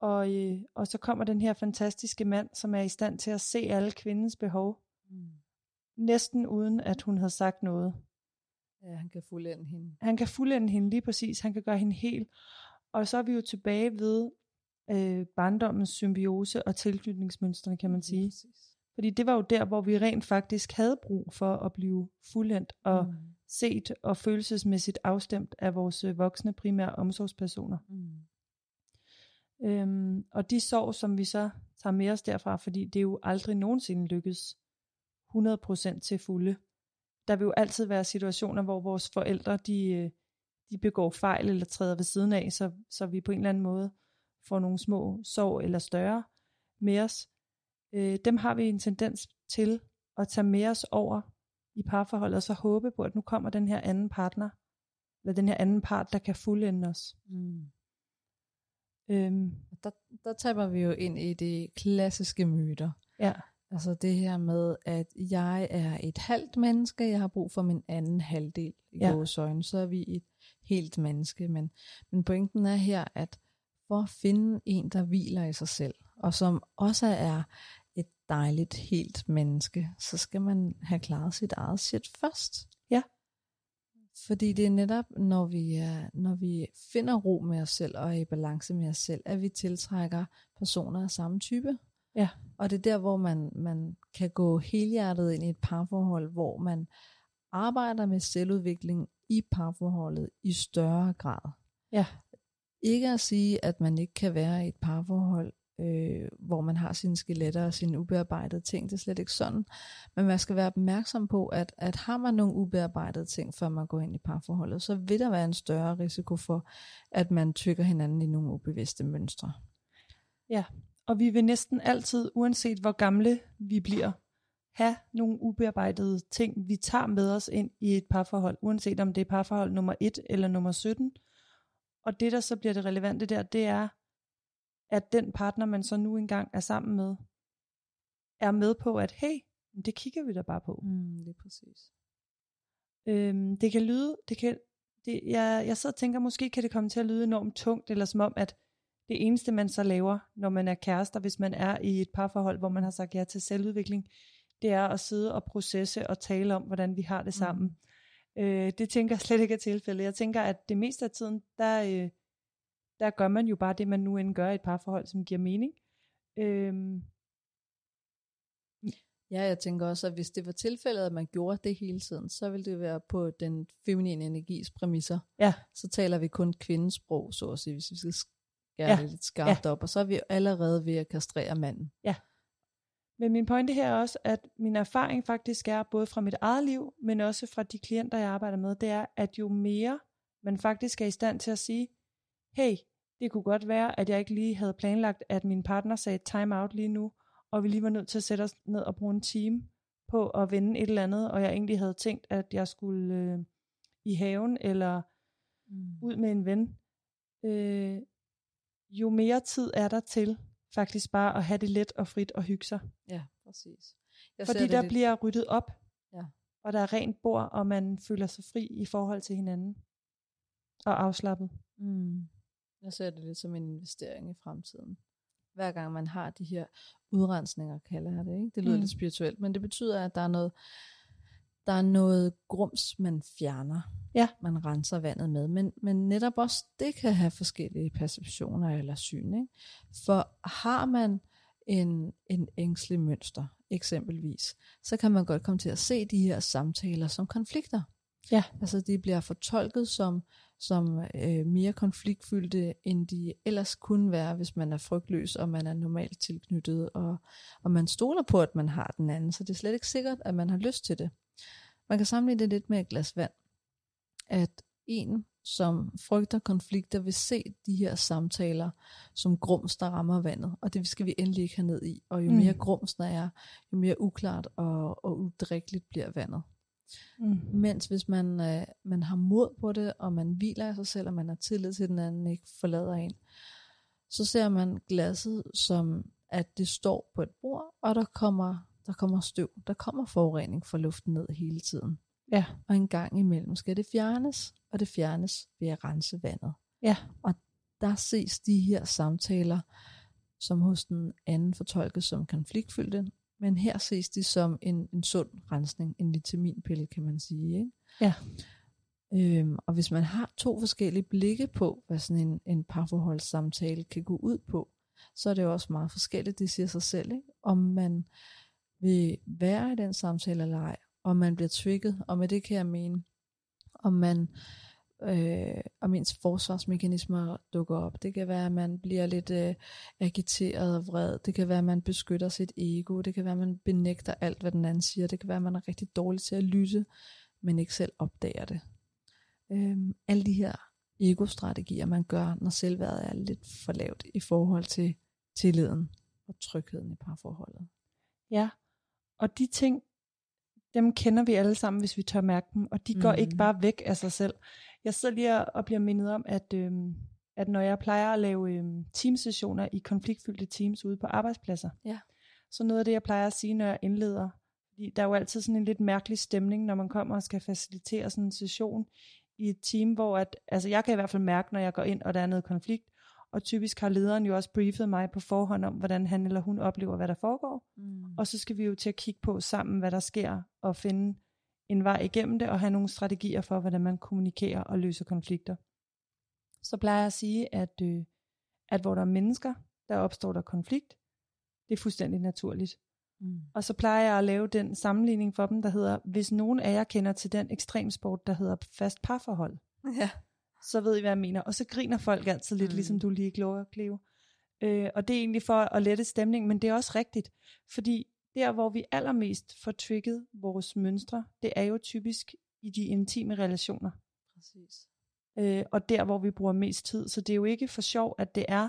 B: og, øh, og så kommer den her fantastiske mand, som er i stand til at se alle kvindens behov,
A: Mm.
B: næsten uden at hun havde sagt noget.
A: Ja, han kan fuldende hende.
B: Han kan fuldende hende lige præcis, han kan gøre hende helt. Og så er vi jo tilbage ved øh, barndommens symbiose og tilknytningsmønstrene, kan man sige.
A: præcis.
B: Fordi det var jo der, hvor vi rent faktisk havde brug for at blive fuldendt og
A: Mm.
B: set og følelsesmæssigt afstemt af vores øh, voksne primære omsorgspersoner.
A: Mm.
B: Øhm, og de sorg, som vi så tager med os derfra, fordi det jo aldrig nogensinde lykkes 100% til fulde. Der vil jo altid være situationer, hvor vores forældre, de, øh, de begår fejl eller træder ved siden af, så, så vi på en eller anden måde får nogle små sorg eller større med os. Øh, dem har vi en tendens til at tage med os over i parforholdet, og så håbe på, at nu kommer den her anden partner, eller den her anden part, der kan fuldende os.
A: Mm.
B: Øhm,
A: Der, der taber vi jo ind i de klassiske myter.
B: ja,
A: Altså det her med, at jeg er et halvt menneske, jeg har brug for min anden halvdel i
B: Ja.
A: ja. øjne, så er vi et helt menneske. Men, men pointen er her, at for at finde en, der hviler i sig selv, og som også er et dejligt helt menneske, så skal man have klaret sit eget shit først.
B: Ja.
A: Fordi det er netop, når vi, er, når vi finder ro med os selv og er i balance med os selv, at vi tiltrækker personer af samme type.
B: Ja.
A: Og det er der, hvor man, man kan gå helhjertet ind i et parforhold, hvor man arbejder med selvudvikling i parforholdet i større grad.
B: Ja.
A: Ikke at sige, at man ikke kan være i et parforhold, øh, hvor man har sine skeletter og sine ubearbejdede ting. Det er slet ikke sådan. Men man skal være opmærksom på, at, at har man nogle ubearbejdede ting, før man går ind i parforholdet, så vil der være en større risiko for, at man tykker hinanden i nogle ubevidste mønstre.
B: Og vi vil næsten altid, uanset hvor gamle vi bliver, have nogle ubearbejdede ting, vi tager med os ind i et parforhold, uanset om det er parforhold nummer 1 eller nummer 17. Og det, der så bliver det relevante der, det er, at den partner, man så nu engang er sammen med, er med på, at hey, det kigger vi da bare på.
A: Mm, det er præcis.
B: Øhm, det kan lyde, det kan, det, jeg, jeg sidder og tænker, måske kan det komme til at lyde enormt tungt, eller som om, at det eneste, man så laver, når man er kærester, hvis man er i et parforhold, hvor man har sagt ja til selvudvikling, det er at sidde og processe og tale om, hvordan vi har det sammen. Mm. Øh, det tænker jeg slet ikke er tilfældet. Jeg tænker, at det meste af tiden, der, øh, der gør man jo bare det, man nu end gør i et parforhold, som giver mening. Øhm,
A: Ja, jeg tænker også, at hvis det var tilfældet, at man gjorde det hele tiden, så ville det være på den feminine energis præmisser.
B: Ja.
A: Så taler vi kun kvindens sprog, så at sige, hvis vi skal skære
B: Ja.
A: ja. lidt skarpt ja. op. Og så er vi allerede ved at kastrere manden.
B: Men min pointe her er også, at min erfaring faktisk er, både fra mit eget liv, men også fra de klienter, jeg arbejder med, det er, at jo mere man faktisk er i stand til at sige, hey, det kunne godt være, at jeg ikke lige havde planlagt, at min partner sagde time out lige nu, og vi lige var nødt til at sætte os ned og bruge en time på at vende et eller andet, og jeg egentlig havde tænkt, at jeg skulle øh, i haven, eller
A: Mm.
B: ud med en ven, øh, jo mere tid er der til faktisk bare at have det let og frit og hygge sig.
A: Ja, præcis. Jeg
B: Fordi der
A: lidt-
B: bliver ryddet op,
A: Ja.
B: og der er rent bord, og man føler sig fri i forhold til hinanden. Og afslappet.
A: Mm. Jeg ser det lidt som en investering i fremtiden. Hver gang man har de her udrensninger, kalder jeg det. Ikke? Det lyder mm. lidt spirituelt, men det betyder, at der er noget, der er noget grums, man fjerner.
B: Ja.
A: Man renser vandet med. Men, men netop også det kan have forskellige perceptioner eller syn. Ikke? For har man en, en ængstelig mønster, eksempelvis, så kan man godt komme til at se de her samtaler som konflikter.
B: Ja.
A: Altså de bliver fortolket som, som øh, mere konfliktfyldte, end de ellers kunne være, hvis man er frygtløs, og man er normalt tilknyttet, og, og man stoler på, at man har den anden, så det er slet ikke sikkert, at man har lyst til det. Man kan sammenligne det lidt med et glas vand. At en, som frygter konflikter, vil se de her samtaler som grums, der rammer vandet, og det skal vi endelig ikke have ned i. Og jo
B: Mm.
A: mere grums der er, jo mere uklart og, og udrikkeligt bliver vandet.
B: Mm.
A: Mens hvis man, øh, man har mod på det, og man hviler i sig selv, og man har tillid til, at den anden ikke forlader en, så ser man glasset som, at det står på et bord, og der kommer, der kommer støv, der kommer forurening fra luften ned hele tiden.
B: Ja.
A: Og en gang imellem skal det fjernes, og det fjernes ved at rense vandet.
B: Ja.
A: Og der ses de her samtaler, som hos den anden fortolkes som konfliktfyldte, men her ses de som en, en sund rensning, en vitaminpille, kan man sige. Ikke?
B: Ja.
A: Øhm, og hvis man har to forskellige blikke på, hvad sådan en, en parforholdssamtale kan gå ud på, så er det jo også meget forskelligt, det siger sig selv, ikke? om man vil være i den samtale eller ej, om man bliver trigget, og med det kan jeg mene, om man øh, om ens forsvarsmekanismer dukker op. Det kan være, at man bliver lidt øh, agiteret og vred. Det kan være, at man beskytter sit ego. Det kan være, at man benægter alt, hvad den anden siger. Det kan være, at man er rigtig dårlig til at lytte, men ikke selv opdager det. Øh, alle de her ego-strategier, man gør, når selvværdet er lidt for lavt i forhold til tilliden og trygheden i parforholdet.
B: Ja, og de ting, dem kender vi alle sammen, hvis vi tør mærke dem, og de går
A: Mhm.
B: ikke bare væk af sig selv. Jeg sidder lige og bliver mindet om, at øhm, at når jeg plejer at lave øhm, teamsessioner i konfliktfyldte teams ude på arbejdspladser,
A: Ja.
B: så noget af det, jeg plejer at sige, når jeg indleder, fordi der er jo altid sådan en lidt mærkelig stemning, når man kommer og skal facilitere sådan en session i et team, hvor at, altså jeg kan i hvert fald mærke, når jeg går ind, og der er noget konflikt, og typisk har lederen jo også briefet mig på forhånd om, hvordan han eller hun oplever, hvad der foregår.
A: Mm.
B: Og så skal vi jo til at kigge på sammen, hvad der sker, og finde en vej igennem det, og have nogle strategier for, hvordan man kommunikerer og løser konflikter. Så plejer jeg at sige, at, øh, at hvor der er mennesker, der opstår der konflikt. Det er fuldstændig naturligt.
A: Mm.
B: Og så plejer jeg at lave den sammenligning for dem, der hedder, hvis nogen af jer kender til den ekstremsport, der hedder fast parforhold,
A: Ja.
B: Så ved I, hvad jeg mener. Og så griner folk altid lidt,
A: Mm.
B: ligesom du lige gjorde, Cleo. Øh, og det er egentlig for at lette stemningen, men det er også rigtigt. Fordi der, hvor vi allermest får trigget vores mønstre, det er jo typisk i de intime relationer.
A: Præcis.
B: Øh, og der, hvor vi bruger mest tid. Så det er jo ikke for sjov, at det er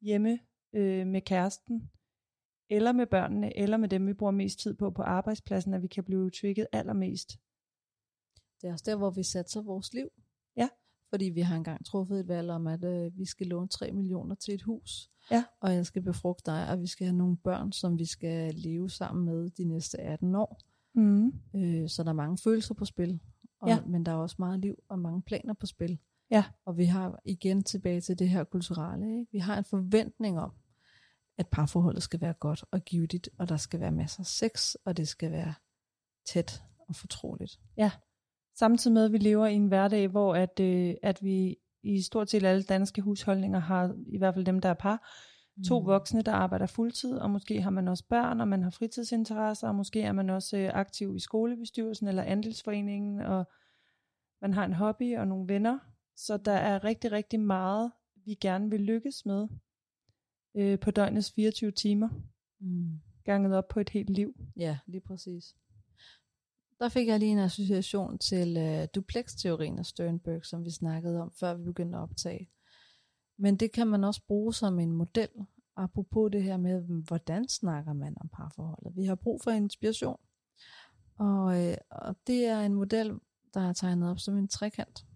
B: hjemme øh, med kæresten, eller med børnene, eller med dem, vi bruger mest tid på på arbejdspladsen, at vi kan blive trigget allermest.
A: Det er også der, hvor vi satser vores liv.
B: Ja.
A: Fordi vi har engang truffet et valg om, at øh, vi skal låne 3 millioner til et hus.
B: Ja.
A: Og jeg skal befrugte dig, og vi skal have nogle børn, som vi skal leve sammen med de næste 18 år.
B: Mm.
A: Øh, så der er mange følelser på spil. Og,
B: Ja.
A: Men der er også meget liv og mange planer på spil.
B: Ja.
A: Og vi har igen tilbage til det her kulturelle. Ikke? Vi har en forventning om, at parforholdet skal være godt og givetigt, og der skal være masser af sex, og det skal være tæt og fortroligt.
B: Samtidig med, at vi lever i en hverdag, hvor at, øh, at vi i stort set alle danske husholdninger har, i hvert fald dem, der er par, to
A: Mm.
B: voksne, der arbejder fuldtid, og måske har man også børn, og man har fritidsinteresser, og måske er man også øh, aktiv i skolebestyrelsen eller andelsforeningen, og man har en hobby og nogle venner. Så der er rigtig, rigtig meget, vi gerne vil lykkes med øh, på døgnets 24 timer,
A: Mm.
B: ganget op på et helt liv.
A: Ja, lige præcis. Der fik jeg lige en association til øh, duplex-teorien af Sternberg, som vi snakkede om, før vi begyndte at optage. Men det kan man også bruge som en model, apropos det her med, hvordan snakker man om parforholdet. Vi har brug for inspiration, og, øh, og det er en model, der er tegnet op som en trekant,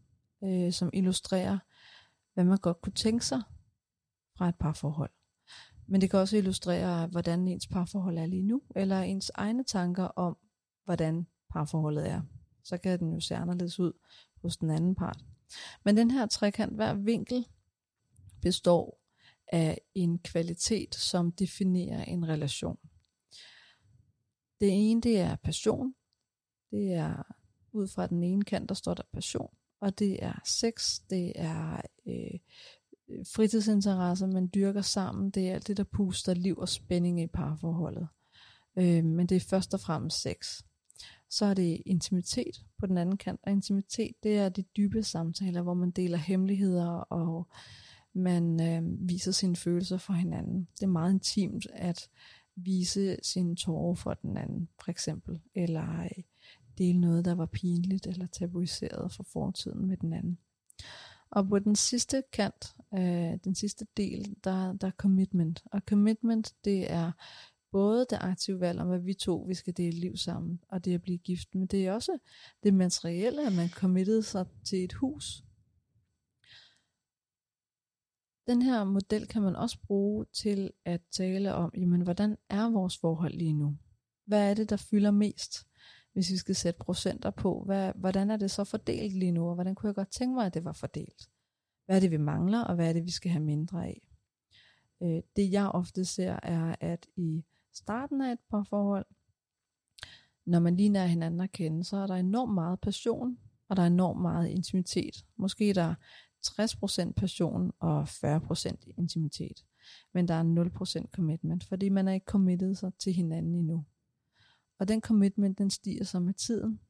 A: øh, som illustrerer, hvad man godt kunne tænke sig fra et parforhold. Men det kan også illustrere, hvordan ens parforhold er lige nu, eller ens egne tanker om, hvordan parforholdet er. Så kan den jo se anderledes ud hos den anden part. Men den her trekant, hver vinkel, består af en kvalitet, som definerer en relation. Det ene, det er passion. Det er ud fra den ene kant, der står der passion. Og det er sex, det er øh, fritidsinteresser, man dyrker sammen. Det er alt det, der puster liv og spænding i parforholdet. Øh, men det er først og fremmest sex. Så er det intimitet på den anden kant. Og intimitet, det er de dybe samtaler, hvor man deler hemmeligheder og man øh, viser sine følelser for hinanden. Det er meget intimt at vise sine tårer for den anden, for eksempel. Eller øh, dele noget, der var pinligt eller tabuiseret for fortiden med den anden. Og på den sidste kant, øh, den sidste del, der, der er commitment. Og commitment, det er både det aktive valg om, at vi to vi skal dele liv sammen, og det at blive gift, men det er også det materielle, at man committede sig til et hus. Den her model kan man også bruge til at tale om, jamen, hvordan er vores forhold lige nu? Hvad er det, der fylder mest, hvis vi skal sætte procenter på? Hvad, hvordan er det så fordelt lige nu, og hvordan kunne jeg godt tænke mig, at det var fordelt? Hvad er det, vi mangler, og hvad er det, vi skal have mindre af? Øh, det jeg ofte ser er, at i starten af et parforhold, når man lige nær hinanden at kende, så er der enormt meget passion, og der er enormt meget intimitet. Måske er der 60% passion og 40% intimitet. Men der er 0% commitment, fordi man er ikke committed sig til hinanden endnu. Og den commitment, den stiger så med tiden.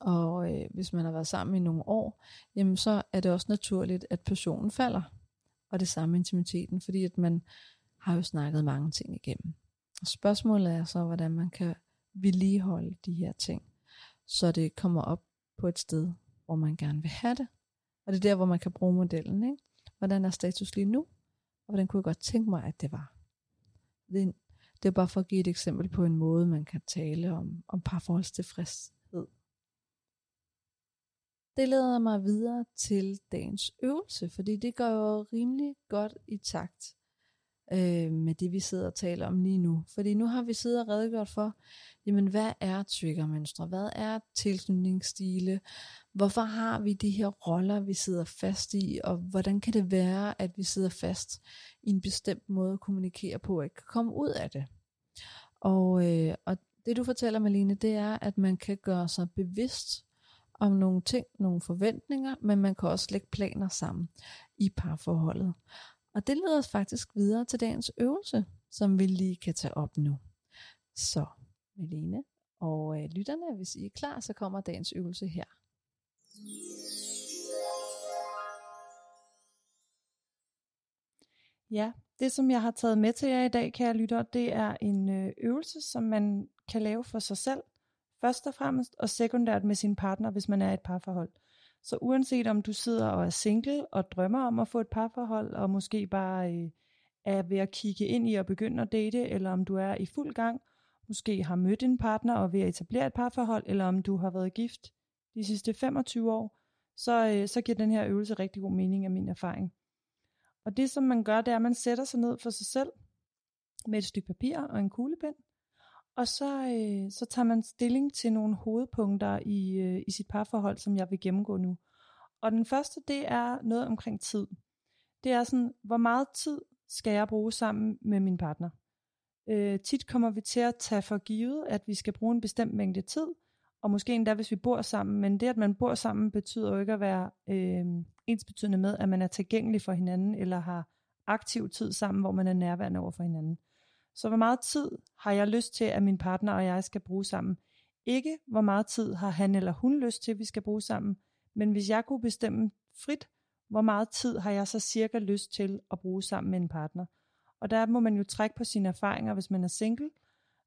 A: Og øh, hvis man har været sammen i nogle år, jamen så er det også naturligt, at passionen falder. Og det samme intimiteten, fordi at man har jo snakket mange ting igennem. Og spørgsmålet er så, hvordan man kan vedligeholde de her ting, så det kommer op på et sted, hvor man gerne vil have det. Og det er der, hvor man kan bruge modellen. Ikke? Hvordan er status lige nu? Og hvordan kunne jeg godt tænke mig, at det var? Det er, det er bare for at give et eksempel på en måde, man kan tale om, om parforholdstilfredshed. det leder mig videre til dagens øvelse, fordi det går jo rimelig godt i takt øh, med det, vi sidder og taler om lige nu. Fordi nu har vi siddet og redegjort for, jamen hvad er triggermønstre? Hvad er tilknytningsstile? Hvorfor har vi de her roller, vi sidder fast i? Og hvordan kan det være, at vi sidder fast i en bestemt måde at kommunikere på og ikke kan komme ud af det? Og, øh, og det du fortæller, Malene, det er, at man kan gøre sig bevidst om nogle ting, nogle forventninger, men man kan også lægge planer sammen i parforholdet. Og det leder os faktisk videre til dagens øvelse, som vi lige kan tage op nu. Så, Melene og øh, lytterne, hvis I er klar, så kommer dagens øvelse her.
B: Ja, det som jeg har taget med til jer i dag, kære lytter, det er en øh, øvelse, som man kan lave for sig selv, først og fremmest, og sekundært med sin partner, hvis man er i et parforhold. Så uanset om du sidder og er single og drømmer om at få et parforhold, og måske bare øh, er ved at kigge ind i at begynde at date, eller om du er i fuld gang, måske har mødt en partner og ved at etablere et parforhold, eller om du har været gift de sidste 25 år, så, øh, så giver den her øvelse rigtig god mening af min erfaring. Og det som man gør, det er, at man sætter sig ned for sig selv med et stykke papir og en kuglepen, og så, øh, så tager man stilling til nogle hovedpunkter i, øh, i sit parforhold, som jeg vil gennemgå nu. Og den første, det er noget omkring tid. Det er sådan, hvor meget tid skal jeg bruge sammen med min partner? Øh, tit kommer vi til at tage for givet, at vi skal bruge en bestemt mængde tid, og måske endda hvis vi bor sammen, men det at man bor sammen betyder jo ikke at være øh, ensbetydende med, at man er tilgængelig for hinanden, eller har aktiv tid sammen, hvor man er nærværende over for hinanden. Så hvor meget tid har jeg lyst til, at min partner og jeg skal bruge sammen? Ikke hvor meget tid har han eller hun lyst til, at vi skal bruge sammen, men hvis jeg kunne bestemme frit, hvor meget tid har jeg så cirka lyst til at bruge sammen med en partner? Og der må man jo trække på sine erfaringer, hvis man er single,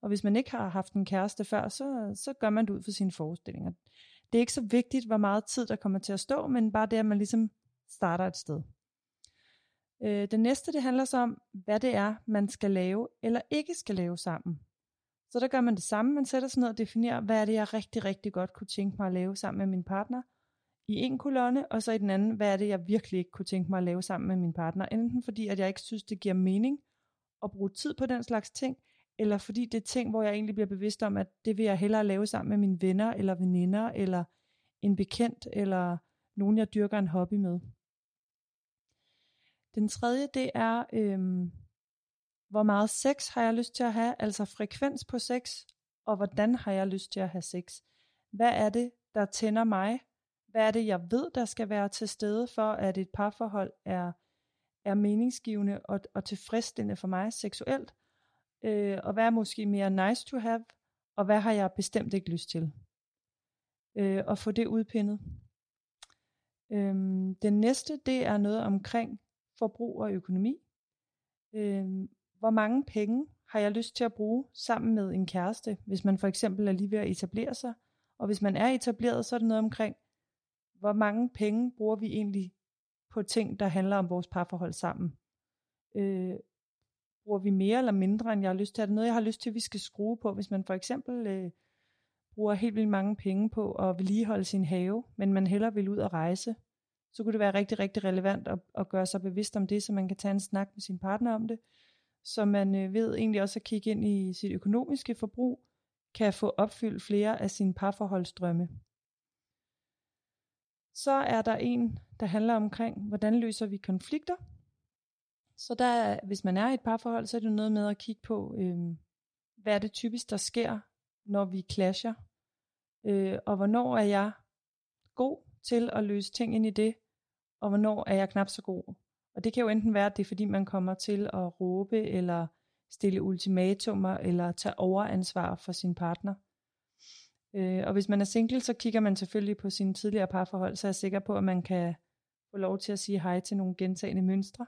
B: og hvis man ikke har haft en kæreste før, så, så gør man det ud for sine forestillinger. Det er ikke så vigtigt, hvor meget tid der kommer til at stå, men bare det, at man ligesom starter et sted. Øh, det næste, det handler så om, hvad det er, man skal lave eller ikke skal lave sammen. Så der gør man det samme. Man sætter sig ned og definerer, hvad er det, jeg rigtig, rigtig godt kunne tænke mig at lave sammen med min partner i en kolonne, og så i den anden, hvad er det, jeg virkelig ikke kunne tænke mig at lave sammen med min partner. Enten fordi, at jeg ikke synes, det giver mening at bruge tid på den slags ting, eller fordi det er ting, hvor jeg egentlig bliver bevidst om, at det vil jeg hellere lave sammen med mine venner, eller veninder, eller en bekendt, eller nogen, jeg dyrker en hobby med. Den tredje, det er, øhm, hvor meget sex har jeg lyst til at have, altså frekvens på sex, og hvordan har jeg lyst til at have sex. Hvad er det, der tænder mig? Hvad er det, jeg ved, der skal være til stede for, at et parforhold er, er meningsgivende og, og tilfredsstillende for mig seksuelt? Øh, og hvad er måske mere nice to have? Og hvad har jeg bestemt ikke lyst til? Øh, og få det udpindet. Øhm, den næste, det er noget omkring forbrug og økonomi. Øh, hvor mange penge har jeg lyst til at bruge sammen med en kæreste, hvis man for eksempel er lige ved at etablere sig? Og hvis man er etableret, så er det noget omkring, hvor mange penge bruger vi egentlig på ting, der handler om vores parforhold sammen? Øh, bruger vi mere eller mindre, end jeg har lyst til? Er det noget, jeg har lyst til, at vi skal skrue på, hvis man for eksempel øh, bruger helt vildt mange penge på at vedligeholde sin have, men man hellere vil ud og rejse? Så kunne det være rigtig, rigtig relevant at, at gøre sig bevidst om det, så man kan tage en snak med sin partner om det, så man øh, ved egentlig også at kigge ind i sit økonomiske forbrug, kan få opfyldt flere af sine parforholdsdrømme. Så er der en, der handler omkring, hvordan løser vi konflikter. Så der, hvis man er i et parforhold, så er det noget med at kigge på, øh, hvad er det typisk, der sker, når vi clasher, øh, og hvornår er jeg god til at løse ting ind i det, og hvornår er jeg knap så god. Og det kan jo enten være, at det er fordi, man kommer til at råbe, eller stille ultimatumer, eller tage overansvar for sin partner. Øh, og hvis man er single, så kigger man selvfølgelig på sine tidligere parforhold, så er jeg sikker på, at man kan få lov til at sige hej til nogle gentagende mønstre.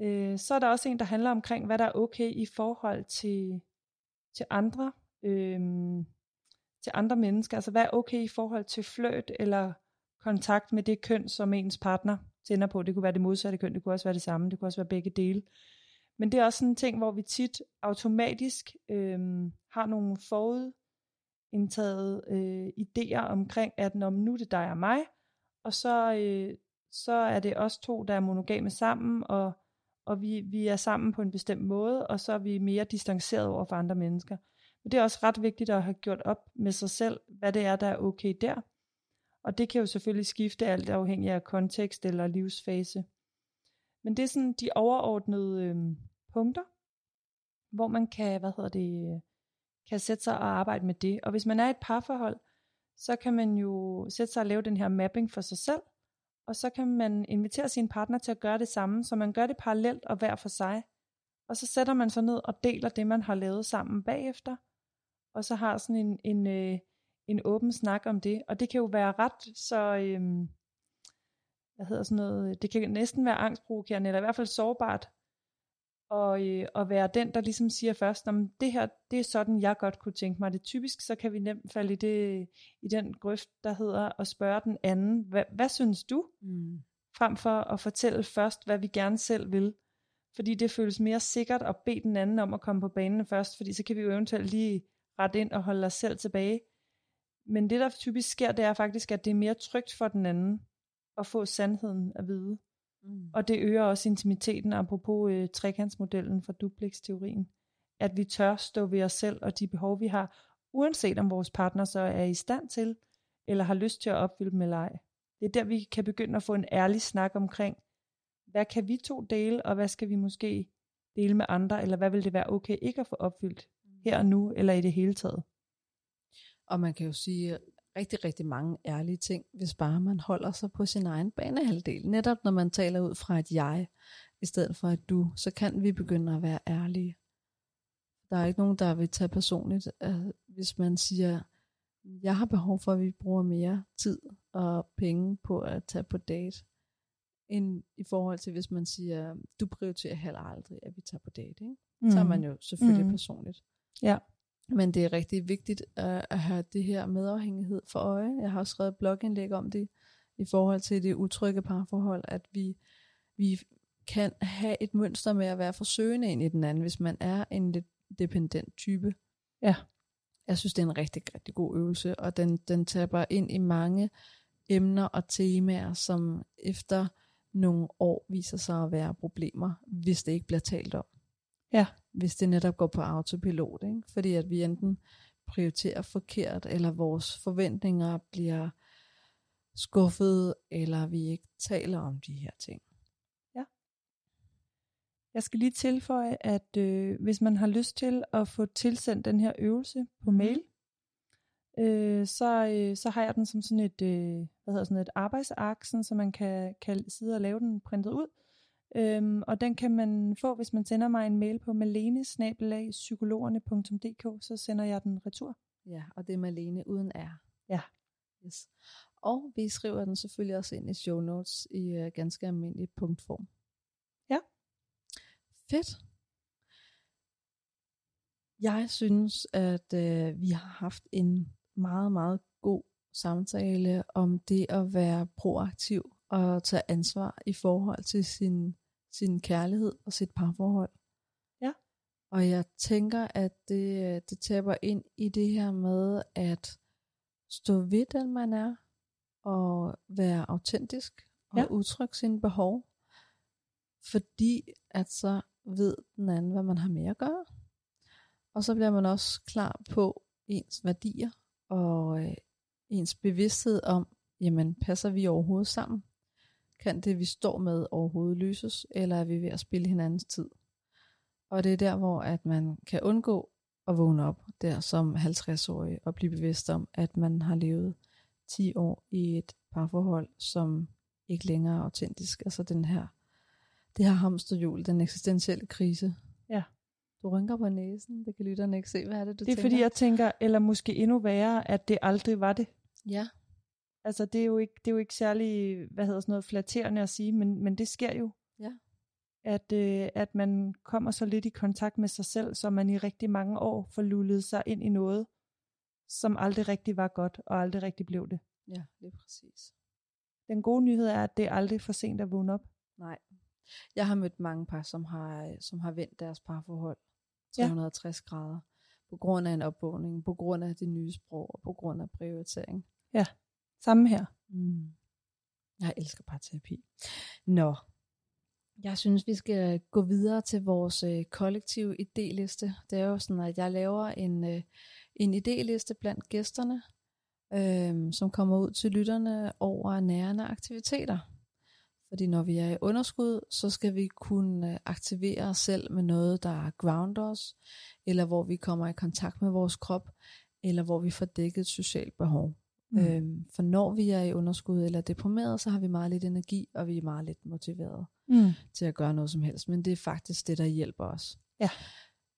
B: Øh, så er der også en, der handler omkring, hvad der er okay i forhold til, til andre. Øh, til andre mennesker. Altså hvad er okay i forhold til fløt eller kontakt med det køn, som ens partner tænder på. Det kunne være det modsatte køn, det kunne også være det samme, det kunne også være begge dele. Men det er også sådan en ting, hvor vi tit automatisk øh, har nogle forudindtaget øh, idéer omkring, at når nu er det dig og mig, og så, øh, så er det os to, der er monogame sammen, og, og vi, vi er sammen på en bestemt måde, og så er vi mere distanceret over for andre mennesker. Men det er også ret vigtigt at have gjort op med sig selv, hvad det er, der er okay der. Og det kan jo selvfølgelig skifte alt afhængig af kontekst eller livsfase. Men det er sådan de overordnede øh, punkter, hvor man kan, hvad hedder det, kan sætte sig og arbejde med det. Og hvis man er i et parforhold, så kan man jo sætte sig og lave den her mapping for sig selv, og så kan man invitere sin partner til at gøre det samme, så man gør det parallelt og hver for sig. Og så sætter man sig ned og deler det, man har lavet sammen bagefter, og så har sådan en, en, øh, en åben snak om det. Og det kan jo være ret så, øhm, hvad hedder sådan noget, det kan næsten være angstprovokerende, eller i hvert fald sårbart, og, øh, og være den, der ligesom siger først, om det her, det er sådan, jeg godt kunne tænke mig det. Typisk så kan vi nemt falde i, det, i den grøft, der hedder at spørge den anden, hvad, hvad synes du? Mm. Frem for at fortælle først, hvad vi gerne selv vil. Fordi det føles mere sikkert at bede den anden om at komme på banen først, fordi så kan vi jo eventuelt lige rette ind og holde os selv tilbage. Men det, der typisk sker, det er faktisk, at det er mere trygt for den anden at få sandheden at vide. Mm. Og det øger også intimiteten, apropos øh, trekantsmodellen for duplex-teorien. At vi tør stå ved os selv og de behov, vi har, uanset om vores partner så er i stand til, eller har lyst til at opfylde dem eller ej. Det er der, vi kan begynde at få en ærlig snak omkring, hvad kan vi to dele, og hvad skal vi måske dele med andre, eller hvad vil det være okay ikke at få opfyldt her og nu, eller i det hele taget.
A: Og man kan jo sige rigtig, rigtig mange ærlige ting, hvis bare man holder sig på sin egen banehalvdel. Netop når man taler ud fra et jeg, i stedet for et du, så kan vi begynde at være ærlige. Der er ikke nogen, der vil tage personligt, hvis man siger, jeg har behov for, at vi bruger mere tid og penge på at tage på date, end i forhold til, hvis man siger, du prioriterer heller aldrig, at vi tager på date. Ikke? Mm. Så er man jo selvfølgelig mm. personligt.
B: Ja.
A: Men det er rigtig vigtigt at, at have det her medafhængighed for øje. Jeg har også skrevet blogindlæg om det i forhold til det utrygge parforhold, at vi, vi kan have et mønster med at være forsøgende ind i den anden, hvis man er en lidt dependent type.
B: Ja.
A: Jeg synes, det er en rigtig, rigtig god øvelse, og den, den taber ind i mange emner og temaer, som efter nogle år viser sig at være problemer, hvis det ikke bliver talt om.
B: Ja.
A: Hvis det netop går på autopilot, ikke? fordi at vi enten prioriterer forkert, eller vores forventninger bliver skuffet, eller vi ikke taler om de her ting.
B: Ja. Jeg skal lige tilføje, at øh, hvis man har lyst til at få tilsendt den her øvelse på mhm. mail, øh, så, øh, så har jeg den som sådan et, øh, hvad hedder sådan et arbejdsark, sådan, så man kan, kan sidde og lave den printet ud. Øhm, og den kan man få, hvis man sender mig en mail på malene så sender jeg den retur.
A: Ja, og det er Malene uden R.
B: Ja.
A: Yes. Og vi skriver den selvfølgelig også ind i show notes i uh, ganske almindelig punktform.
B: Ja.
A: Fedt. Jeg synes, at uh, vi har haft en meget, meget god samtale om det at være proaktiv og tage ansvar i forhold til sin, sin kærlighed og sit parforhold.
B: Ja.
A: Og jeg tænker, at det, det taber ind i det her med at stå ved den man er, og være autentisk og ja. udtrykke sine behov. Fordi at så ved den anden, hvad man har med at gøre. Og så bliver man også klar på ens værdier og øh, ens bevidsthed om, jamen passer vi overhovedet sammen? Kan det, vi står med, overhovedet løses, eller er vi ved at spille hinandens tid? Og det er der, hvor at man kan undgå at vågne op der som 50-årig og blive bevidst om, at man har levet 10 år i et parforhold, som ikke længere er autentisk. Altså den her, det her hamsterhjul, den eksistentielle krise.
B: Ja.
A: Du rynker på næsen, det kan lytterne ikke se. Hvad er det, du
B: Det er
A: tænker?
B: fordi, jeg tænker, eller måske endnu værre, at det aldrig var det.
A: Ja.
B: Altså, det er jo ikke, det er jo ikke særlig, hvad hedder sådan noget, flatterende at sige, men, men det sker jo.
A: Ja.
B: At, øh, at man kommer så lidt i kontakt med sig selv, så man i rigtig mange år får lullet sig ind i noget, som aldrig rigtig var godt, og aldrig rigtig blev det.
A: Ja, det er præcis.
B: Den gode nyhed er, at det er aldrig for sent at vågne op.
A: Nej. Jeg har mødt mange par, som har, som har vendt deres parforhold 360 ja. grader. På grund af en opvågning, på grund af det nye sprog, og på grund af prioritering.
B: Ja, samme her.
A: Mm. Jeg elsker parterapi. Nå, jeg synes, vi skal gå videre til vores øh, kollektive idéliste. Det er jo sådan, at jeg laver en, øh, en idéliste blandt gæsterne, øh, som kommer ud til lytterne over nærende aktiviteter. Fordi når vi er i underskud, så skal vi kunne øh, aktivere os selv med noget, der grounder os, eller hvor vi kommer i kontakt med vores krop, eller hvor vi får dækket et socialt behov. Mm. Øhm, for når vi er i underskud eller deprimeret, så har vi meget lidt energi, og vi er meget lidt motiveret
B: Mm.
A: til at gøre noget som helst. Men det er faktisk det, der hjælper os.
B: Ja.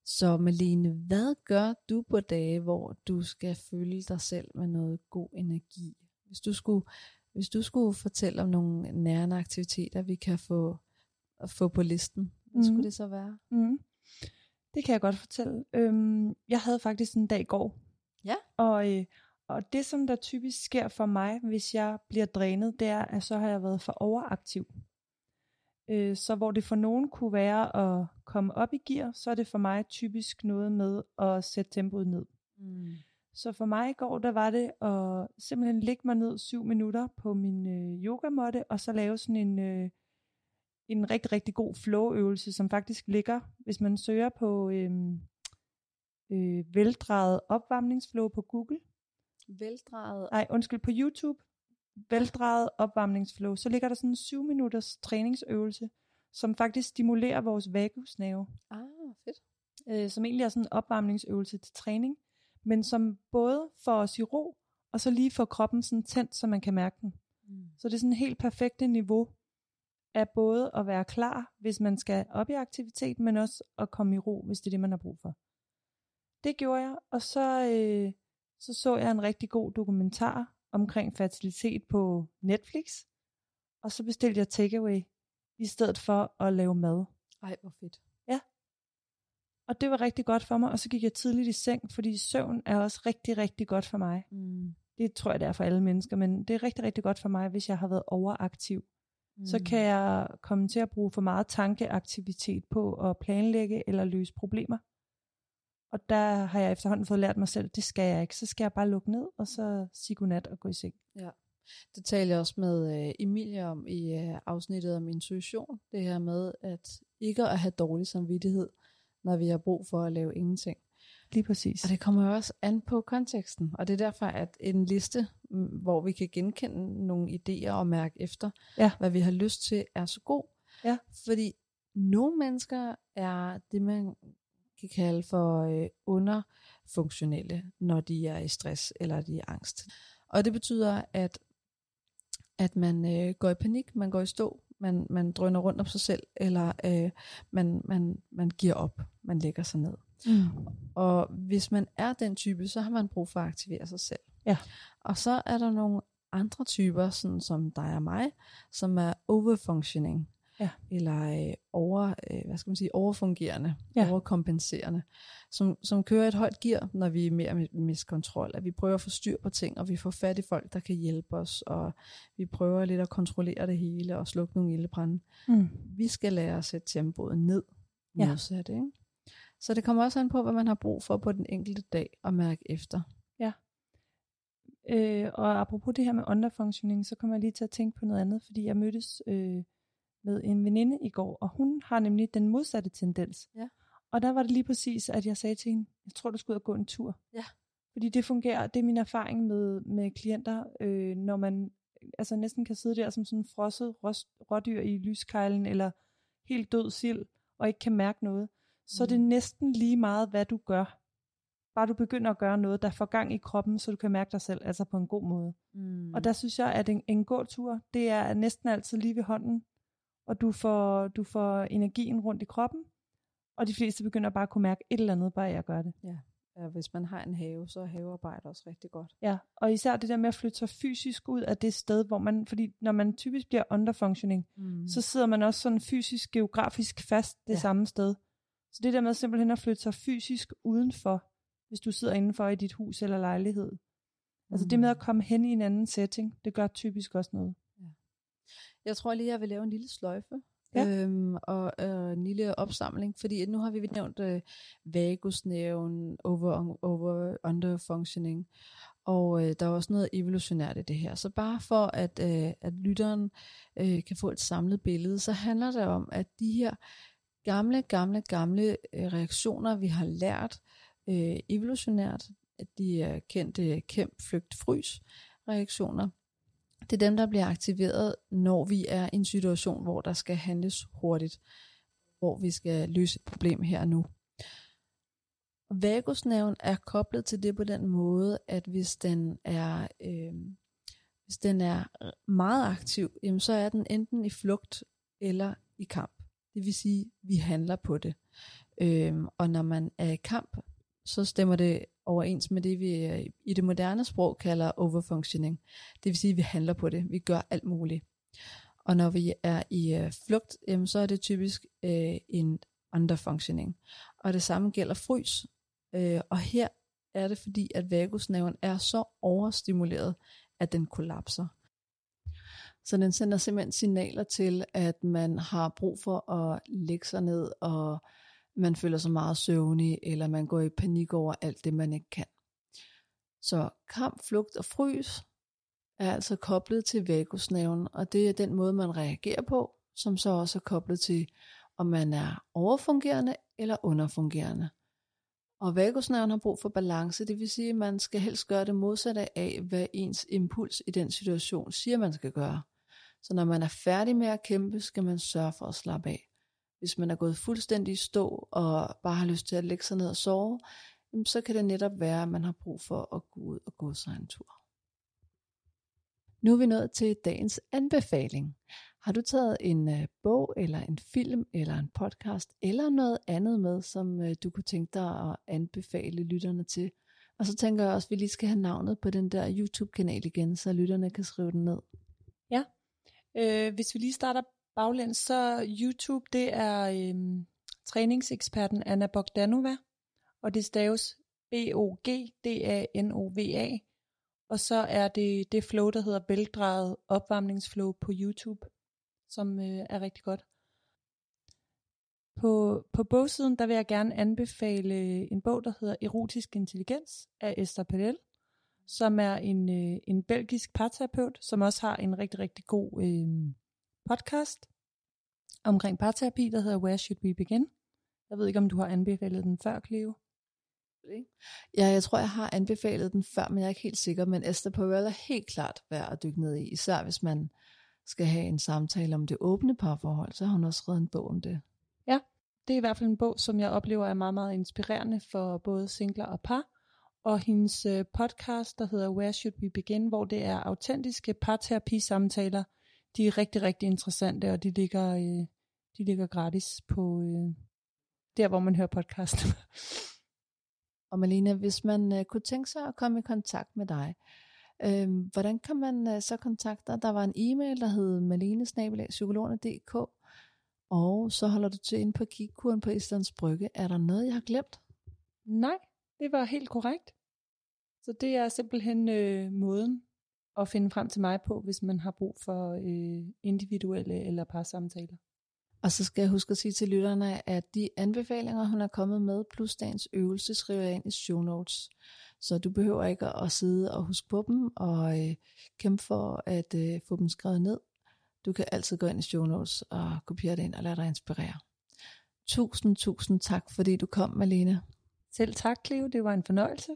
A: Så Malene, hvad gør du på dage, hvor du skal føle dig selv med noget god energi? Hvis du skulle, hvis du skulle fortælle om nogle nærende aktiviteter, vi kan få, få på listen, hvad
B: Mhm.
A: skulle det så være?
B: Mm. Det kan jeg godt fortælle. Øhm, jeg havde faktisk en dag i går.
A: Ja.
B: Og, øh, og det, som der typisk sker for mig, hvis jeg bliver drænet, det er, at så har jeg været for overaktiv. Øh, så hvor det for nogen kunne være at komme op i gear, så er det for mig typisk noget med at sætte tempoet ned.
A: Mm.
B: Så for mig i går, der var det at simpelthen ligge mig ned syv minutter på min øh, yogamåtte, og så lave sådan en, øh, en rigtig, rigtig god flow-øvelse, som faktisk ligger, hvis man søger på øh, øh, veldrejet opvarmningsflow på Google.
A: Veldrejet.
B: Nej, undskyld, på YouTube. Veldrejet opvarmningsflow. Så ligger der sådan en syv minutters træningsøvelse, som faktisk stimulerer vores vagusnerve
A: Ah, fedt.
B: øh, som egentlig er sådan en opvarmningsøvelse til træning, men som både får os i ro, og så lige får kroppen sådan tændt, så man kan mærke den.
A: Mm.
B: Så det er sådan et helt perfekte niveau af både at være klar, hvis man skal op i aktivitet, men også at komme i ro, hvis det er det, man har brug for. Det gjorde jeg, og så, øh, så så jeg en rigtig god dokumentar omkring fertilitet på Netflix, og så bestilte jeg takeaway, i stedet for at lave mad.
A: Ej, hvor fedt.
B: Og det var rigtig godt for mig, og så gik jeg tidligt i seng, fordi søvn er også rigtig, rigtig godt for mig.
A: Mm.
B: Det tror jeg, det er for alle mennesker, men det er rigtig, rigtig godt for mig, hvis jeg har været overaktiv. Mm. Så kan jeg komme til at bruge for meget tankeaktivitet på at planlægge eller løse problemer. Og der har jeg efterhånden fået lært mig selv, det skal jeg ikke. Så skal jeg bare lukke ned, og så sige godnat og gå i seng.
A: Det taler jeg også med øh, Emilie om i øh, afsnittet om intuition. Det her med at ikke at have dårlig samvittighed, når vi har brug for at lave ingenting.
B: Lige præcis.
A: Og det kommer jo også an på konteksten. Og det er derfor, at en liste, mm, hvor vi kan genkende nogle idéer og mærke efter,
B: Ja.
A: hvad vi har lyst til, er så god.
B: Ja.
A: Fordi nogle mennesker er det, man kan kalde for øh, underfunktionelle, når de er i stress eller de er angst. Og det betyder, at at man øh, går i panik, man går i stå, man, man drøner rundt om sig selv, eller øh, man, man, man giver op, man lægger sig ned.
B: Mm.
A: Og hvis man er den type, så har man brug for at aktivere sig selv.
B: Ja.
A: Og så er der nogle andre typer, sådan som dig og mig, som er overfunctioning.
B: Ja.
A: Eller øh, over, øh, hvad skal man sige, overfungerende,
B: Ja.
A: overkompenserende, som, som kører et højt gear, når vi er mere miskontrol. At vi prøver at få styr på ting, og vi får fat i folk, der kan hjælpe os, og vi prøver lidt at kontrollere det hele, og slukke nogle ildebrænde.
B: Mm.
A: Vi skal lære at sætte tempoet ned,
B: Ja.
A: modsat, ikke? Så det kommer også an på, hvad man har brug for på den enkelte dag at mærke efter.
B: Øh, og apropos det her med underfunctioning, så kommer jeg lige til at tænke på noget andet, fordi jeg mødtes øh, med en veninde i går, og hun har nemlig den modsatte tendens.
A: Ja.
B: Og der var det lige præcis, at jeg sagde til hende, jeg tror, du skal ud og gå en tur.
A: Ja.
B: Fordi det fungerer, det er min erfaring med, med klienter, øh, når man altså næsten kan sidde der som sådan en frosset rådyr i lyskejlen, eller helt død sild, og ikke kan mærke noget. Så mm. det er
A: Mm.
B: næsten lige meget, hvad du gør. Bare du begynder at gøre noget, der får gang i kroppen, så du kan mærke dig selv, altså på en god måde.
A: Mm.
B: Og der synes jeg, at en, en gåtur, det er næsten altid lige ved hånden, og du får, du får energien rundt i kroppen, og de fleste begynder bare at kunne mærke et eller andet, bare jeg gør det.
A: ja, hvis man har en have, så er havearbejde også rigtig godt.
B: Ja, og især det der med at flytte sig fysisk ud af det sted, hvor man, fordi når man typisk bliver underfunctioning,
A: Mm.
B: så sidder man også sådan fysisk, geografisk fast det
A: Ja.
B: ja. samme sted. Så det der med simpelthen at flytte sig fysisk udenfor, hvis du sidder indenfor i dit hus eller lejlighed. Altså det med at komme hen i en anden setting, det gør typisk også noget.
A: Jeg tror lige, jeg vil lave en lille sløjfe Ja. Øhm, og øh, en lille opsamling, fordi nu har vi nævnt øh, vagusnerven, over, over under functioning, og øh, der er også noget evolutionært i det her. Så bare for at, øh, at lytteren øh, kan få et samlet billede, så handler det om, at de her gamle, gamle, gamle øh, reaktioner, vi har lært øh, evolutionært, at de er kendte kæmp, flygt, frys reaktioner, det er dem, der bliver aktiveret, når vi er i en situation, hvor der skal handles hurtigt, hvor vi skal løse et problem her og nu. Vagusnerven er koblet til det på den måde, at hvis den er, øh, hvis den er meget aktiv, jamen så er den enten i flugt eller i kamp. Det vil sige, at vi handler på det. Øh, og når man er i kamp, så stemmer det overens med det, vi øh, i det moderne sprog kalder overfunctioning. Det vil sige, at vi handler på det. Vi gør alt muligt. Og når vi er i øh, flugt, jamen, så er det typisk øh, en underfunctioning. Og det samme gælder frys. Øh, og her er det fordi, at vagusnerven er så overstimuleret, at den kollapser. Så den sender simpelthen signaler til, at man har brug for at lægge sig ned og man føler sig meget søvnig, eller man går i panik over alt det, man ikke kan. Så kamp, flugt og frys er altså koblet til vagusnerven, og det er den måde, man reagerer på, som så også er koblet til, om man er overfungerende eller underfungerende. Og vagusnerven har brug for balance, det vil sige, at man skal helst gøre det modsatte af, hvad ens impuls i den situation siger, man skal gøre. Så når man er færdig med at kæmpe, skal man sørge for at slappe af. Hvis man er gået fuldstændig i stå og bare har lyst til at lægge sig ned og sove, så kan det netop være, at man har brug for at gå ud og gå sig en tur. Nu er vi nået til dagens anbefaling. Har du taget en øh, bog, eller en film, eller en podcast, eller noget andet med, som øh, du kunne tænke dig at anbefale lytterne til? Og så tænker jeg også, at vi lige skal have navnet på den der YouTube-kanal igen, så lytterne kan skrive den ned.
B: Ja, øh, hvis vi lige starter baglæns, så YouTube, det er øhm, træningseksperten Anna Bogdanova, og det staves B-O-G-D-A-N-O-V-A, og så er det det flow, der hedder veldrejet opvarmningsflow på YouTube, som øh, er rigtig godt. På, på bogsiden, der vil jeg gerne anbefale øh, en bog, der hedder Erotisk Intelligens af Esther Perel, som er en, øh, en belgisk parterapeut, som også har en rigtig, rigtig god øh, podcast omkring parterapi, der hedder Where Should We Begin? Jeg ved ikke, om du har anbefalet den før, Cleo?
A: Ja, jeg tror, jeg har anbefalet den før, men jeg er ikke helt sikker. Men Esther Perel er helt klart værd at dykke ned i, især hvis man skal have en samtale om det åbne parforhold, så har hun også skrevet en bog om det.
B: Ja, det er i hvert fald en bog, som jeg oplever er meget, meget inspirerende for både singler og par. Og hendes øh, podcast, der hedder Where Should We Begin, hvor det er autentiske parterapi-samtaler, de er rigtig, rigtig interessante, og de ligger, øh, de ligger gratis på øh, der, hvor man hører podcast.
A: og Malene, hvis man øh, kunne tænke sig at komme i kontakt med dig, øh, hvordan kan man øh, så kontakte dig? Der var en e-mail, der hed malenesnabelag.psykologerne.dk, og så holder du til inde på kigkuren på Islands Brygge. Er der noget, jeg har glemt?
B: Nej, det var helt korrekt. Så det er simpelthen øh, måden, at finde frem til mig på, hvis man har brug for øh, individuelle eller par samtaler.
A: Og så skal jeg huske at sige til lytterne, at de anbefalinger, hun er kommet med, plus dagens øvelse, skriver jeg ind i show notes. Så du behøver ikke at sidde og huske på dem og øh, kæmpe for at øh, få dem skrevet ned. Du kan altid gå ind i show notes og kopiere det ind og lade dig inspirere. Tusind, tusind tak, fordi du kom, Malene.
B: Selv tak, Cleo. Det var en fornøjelse.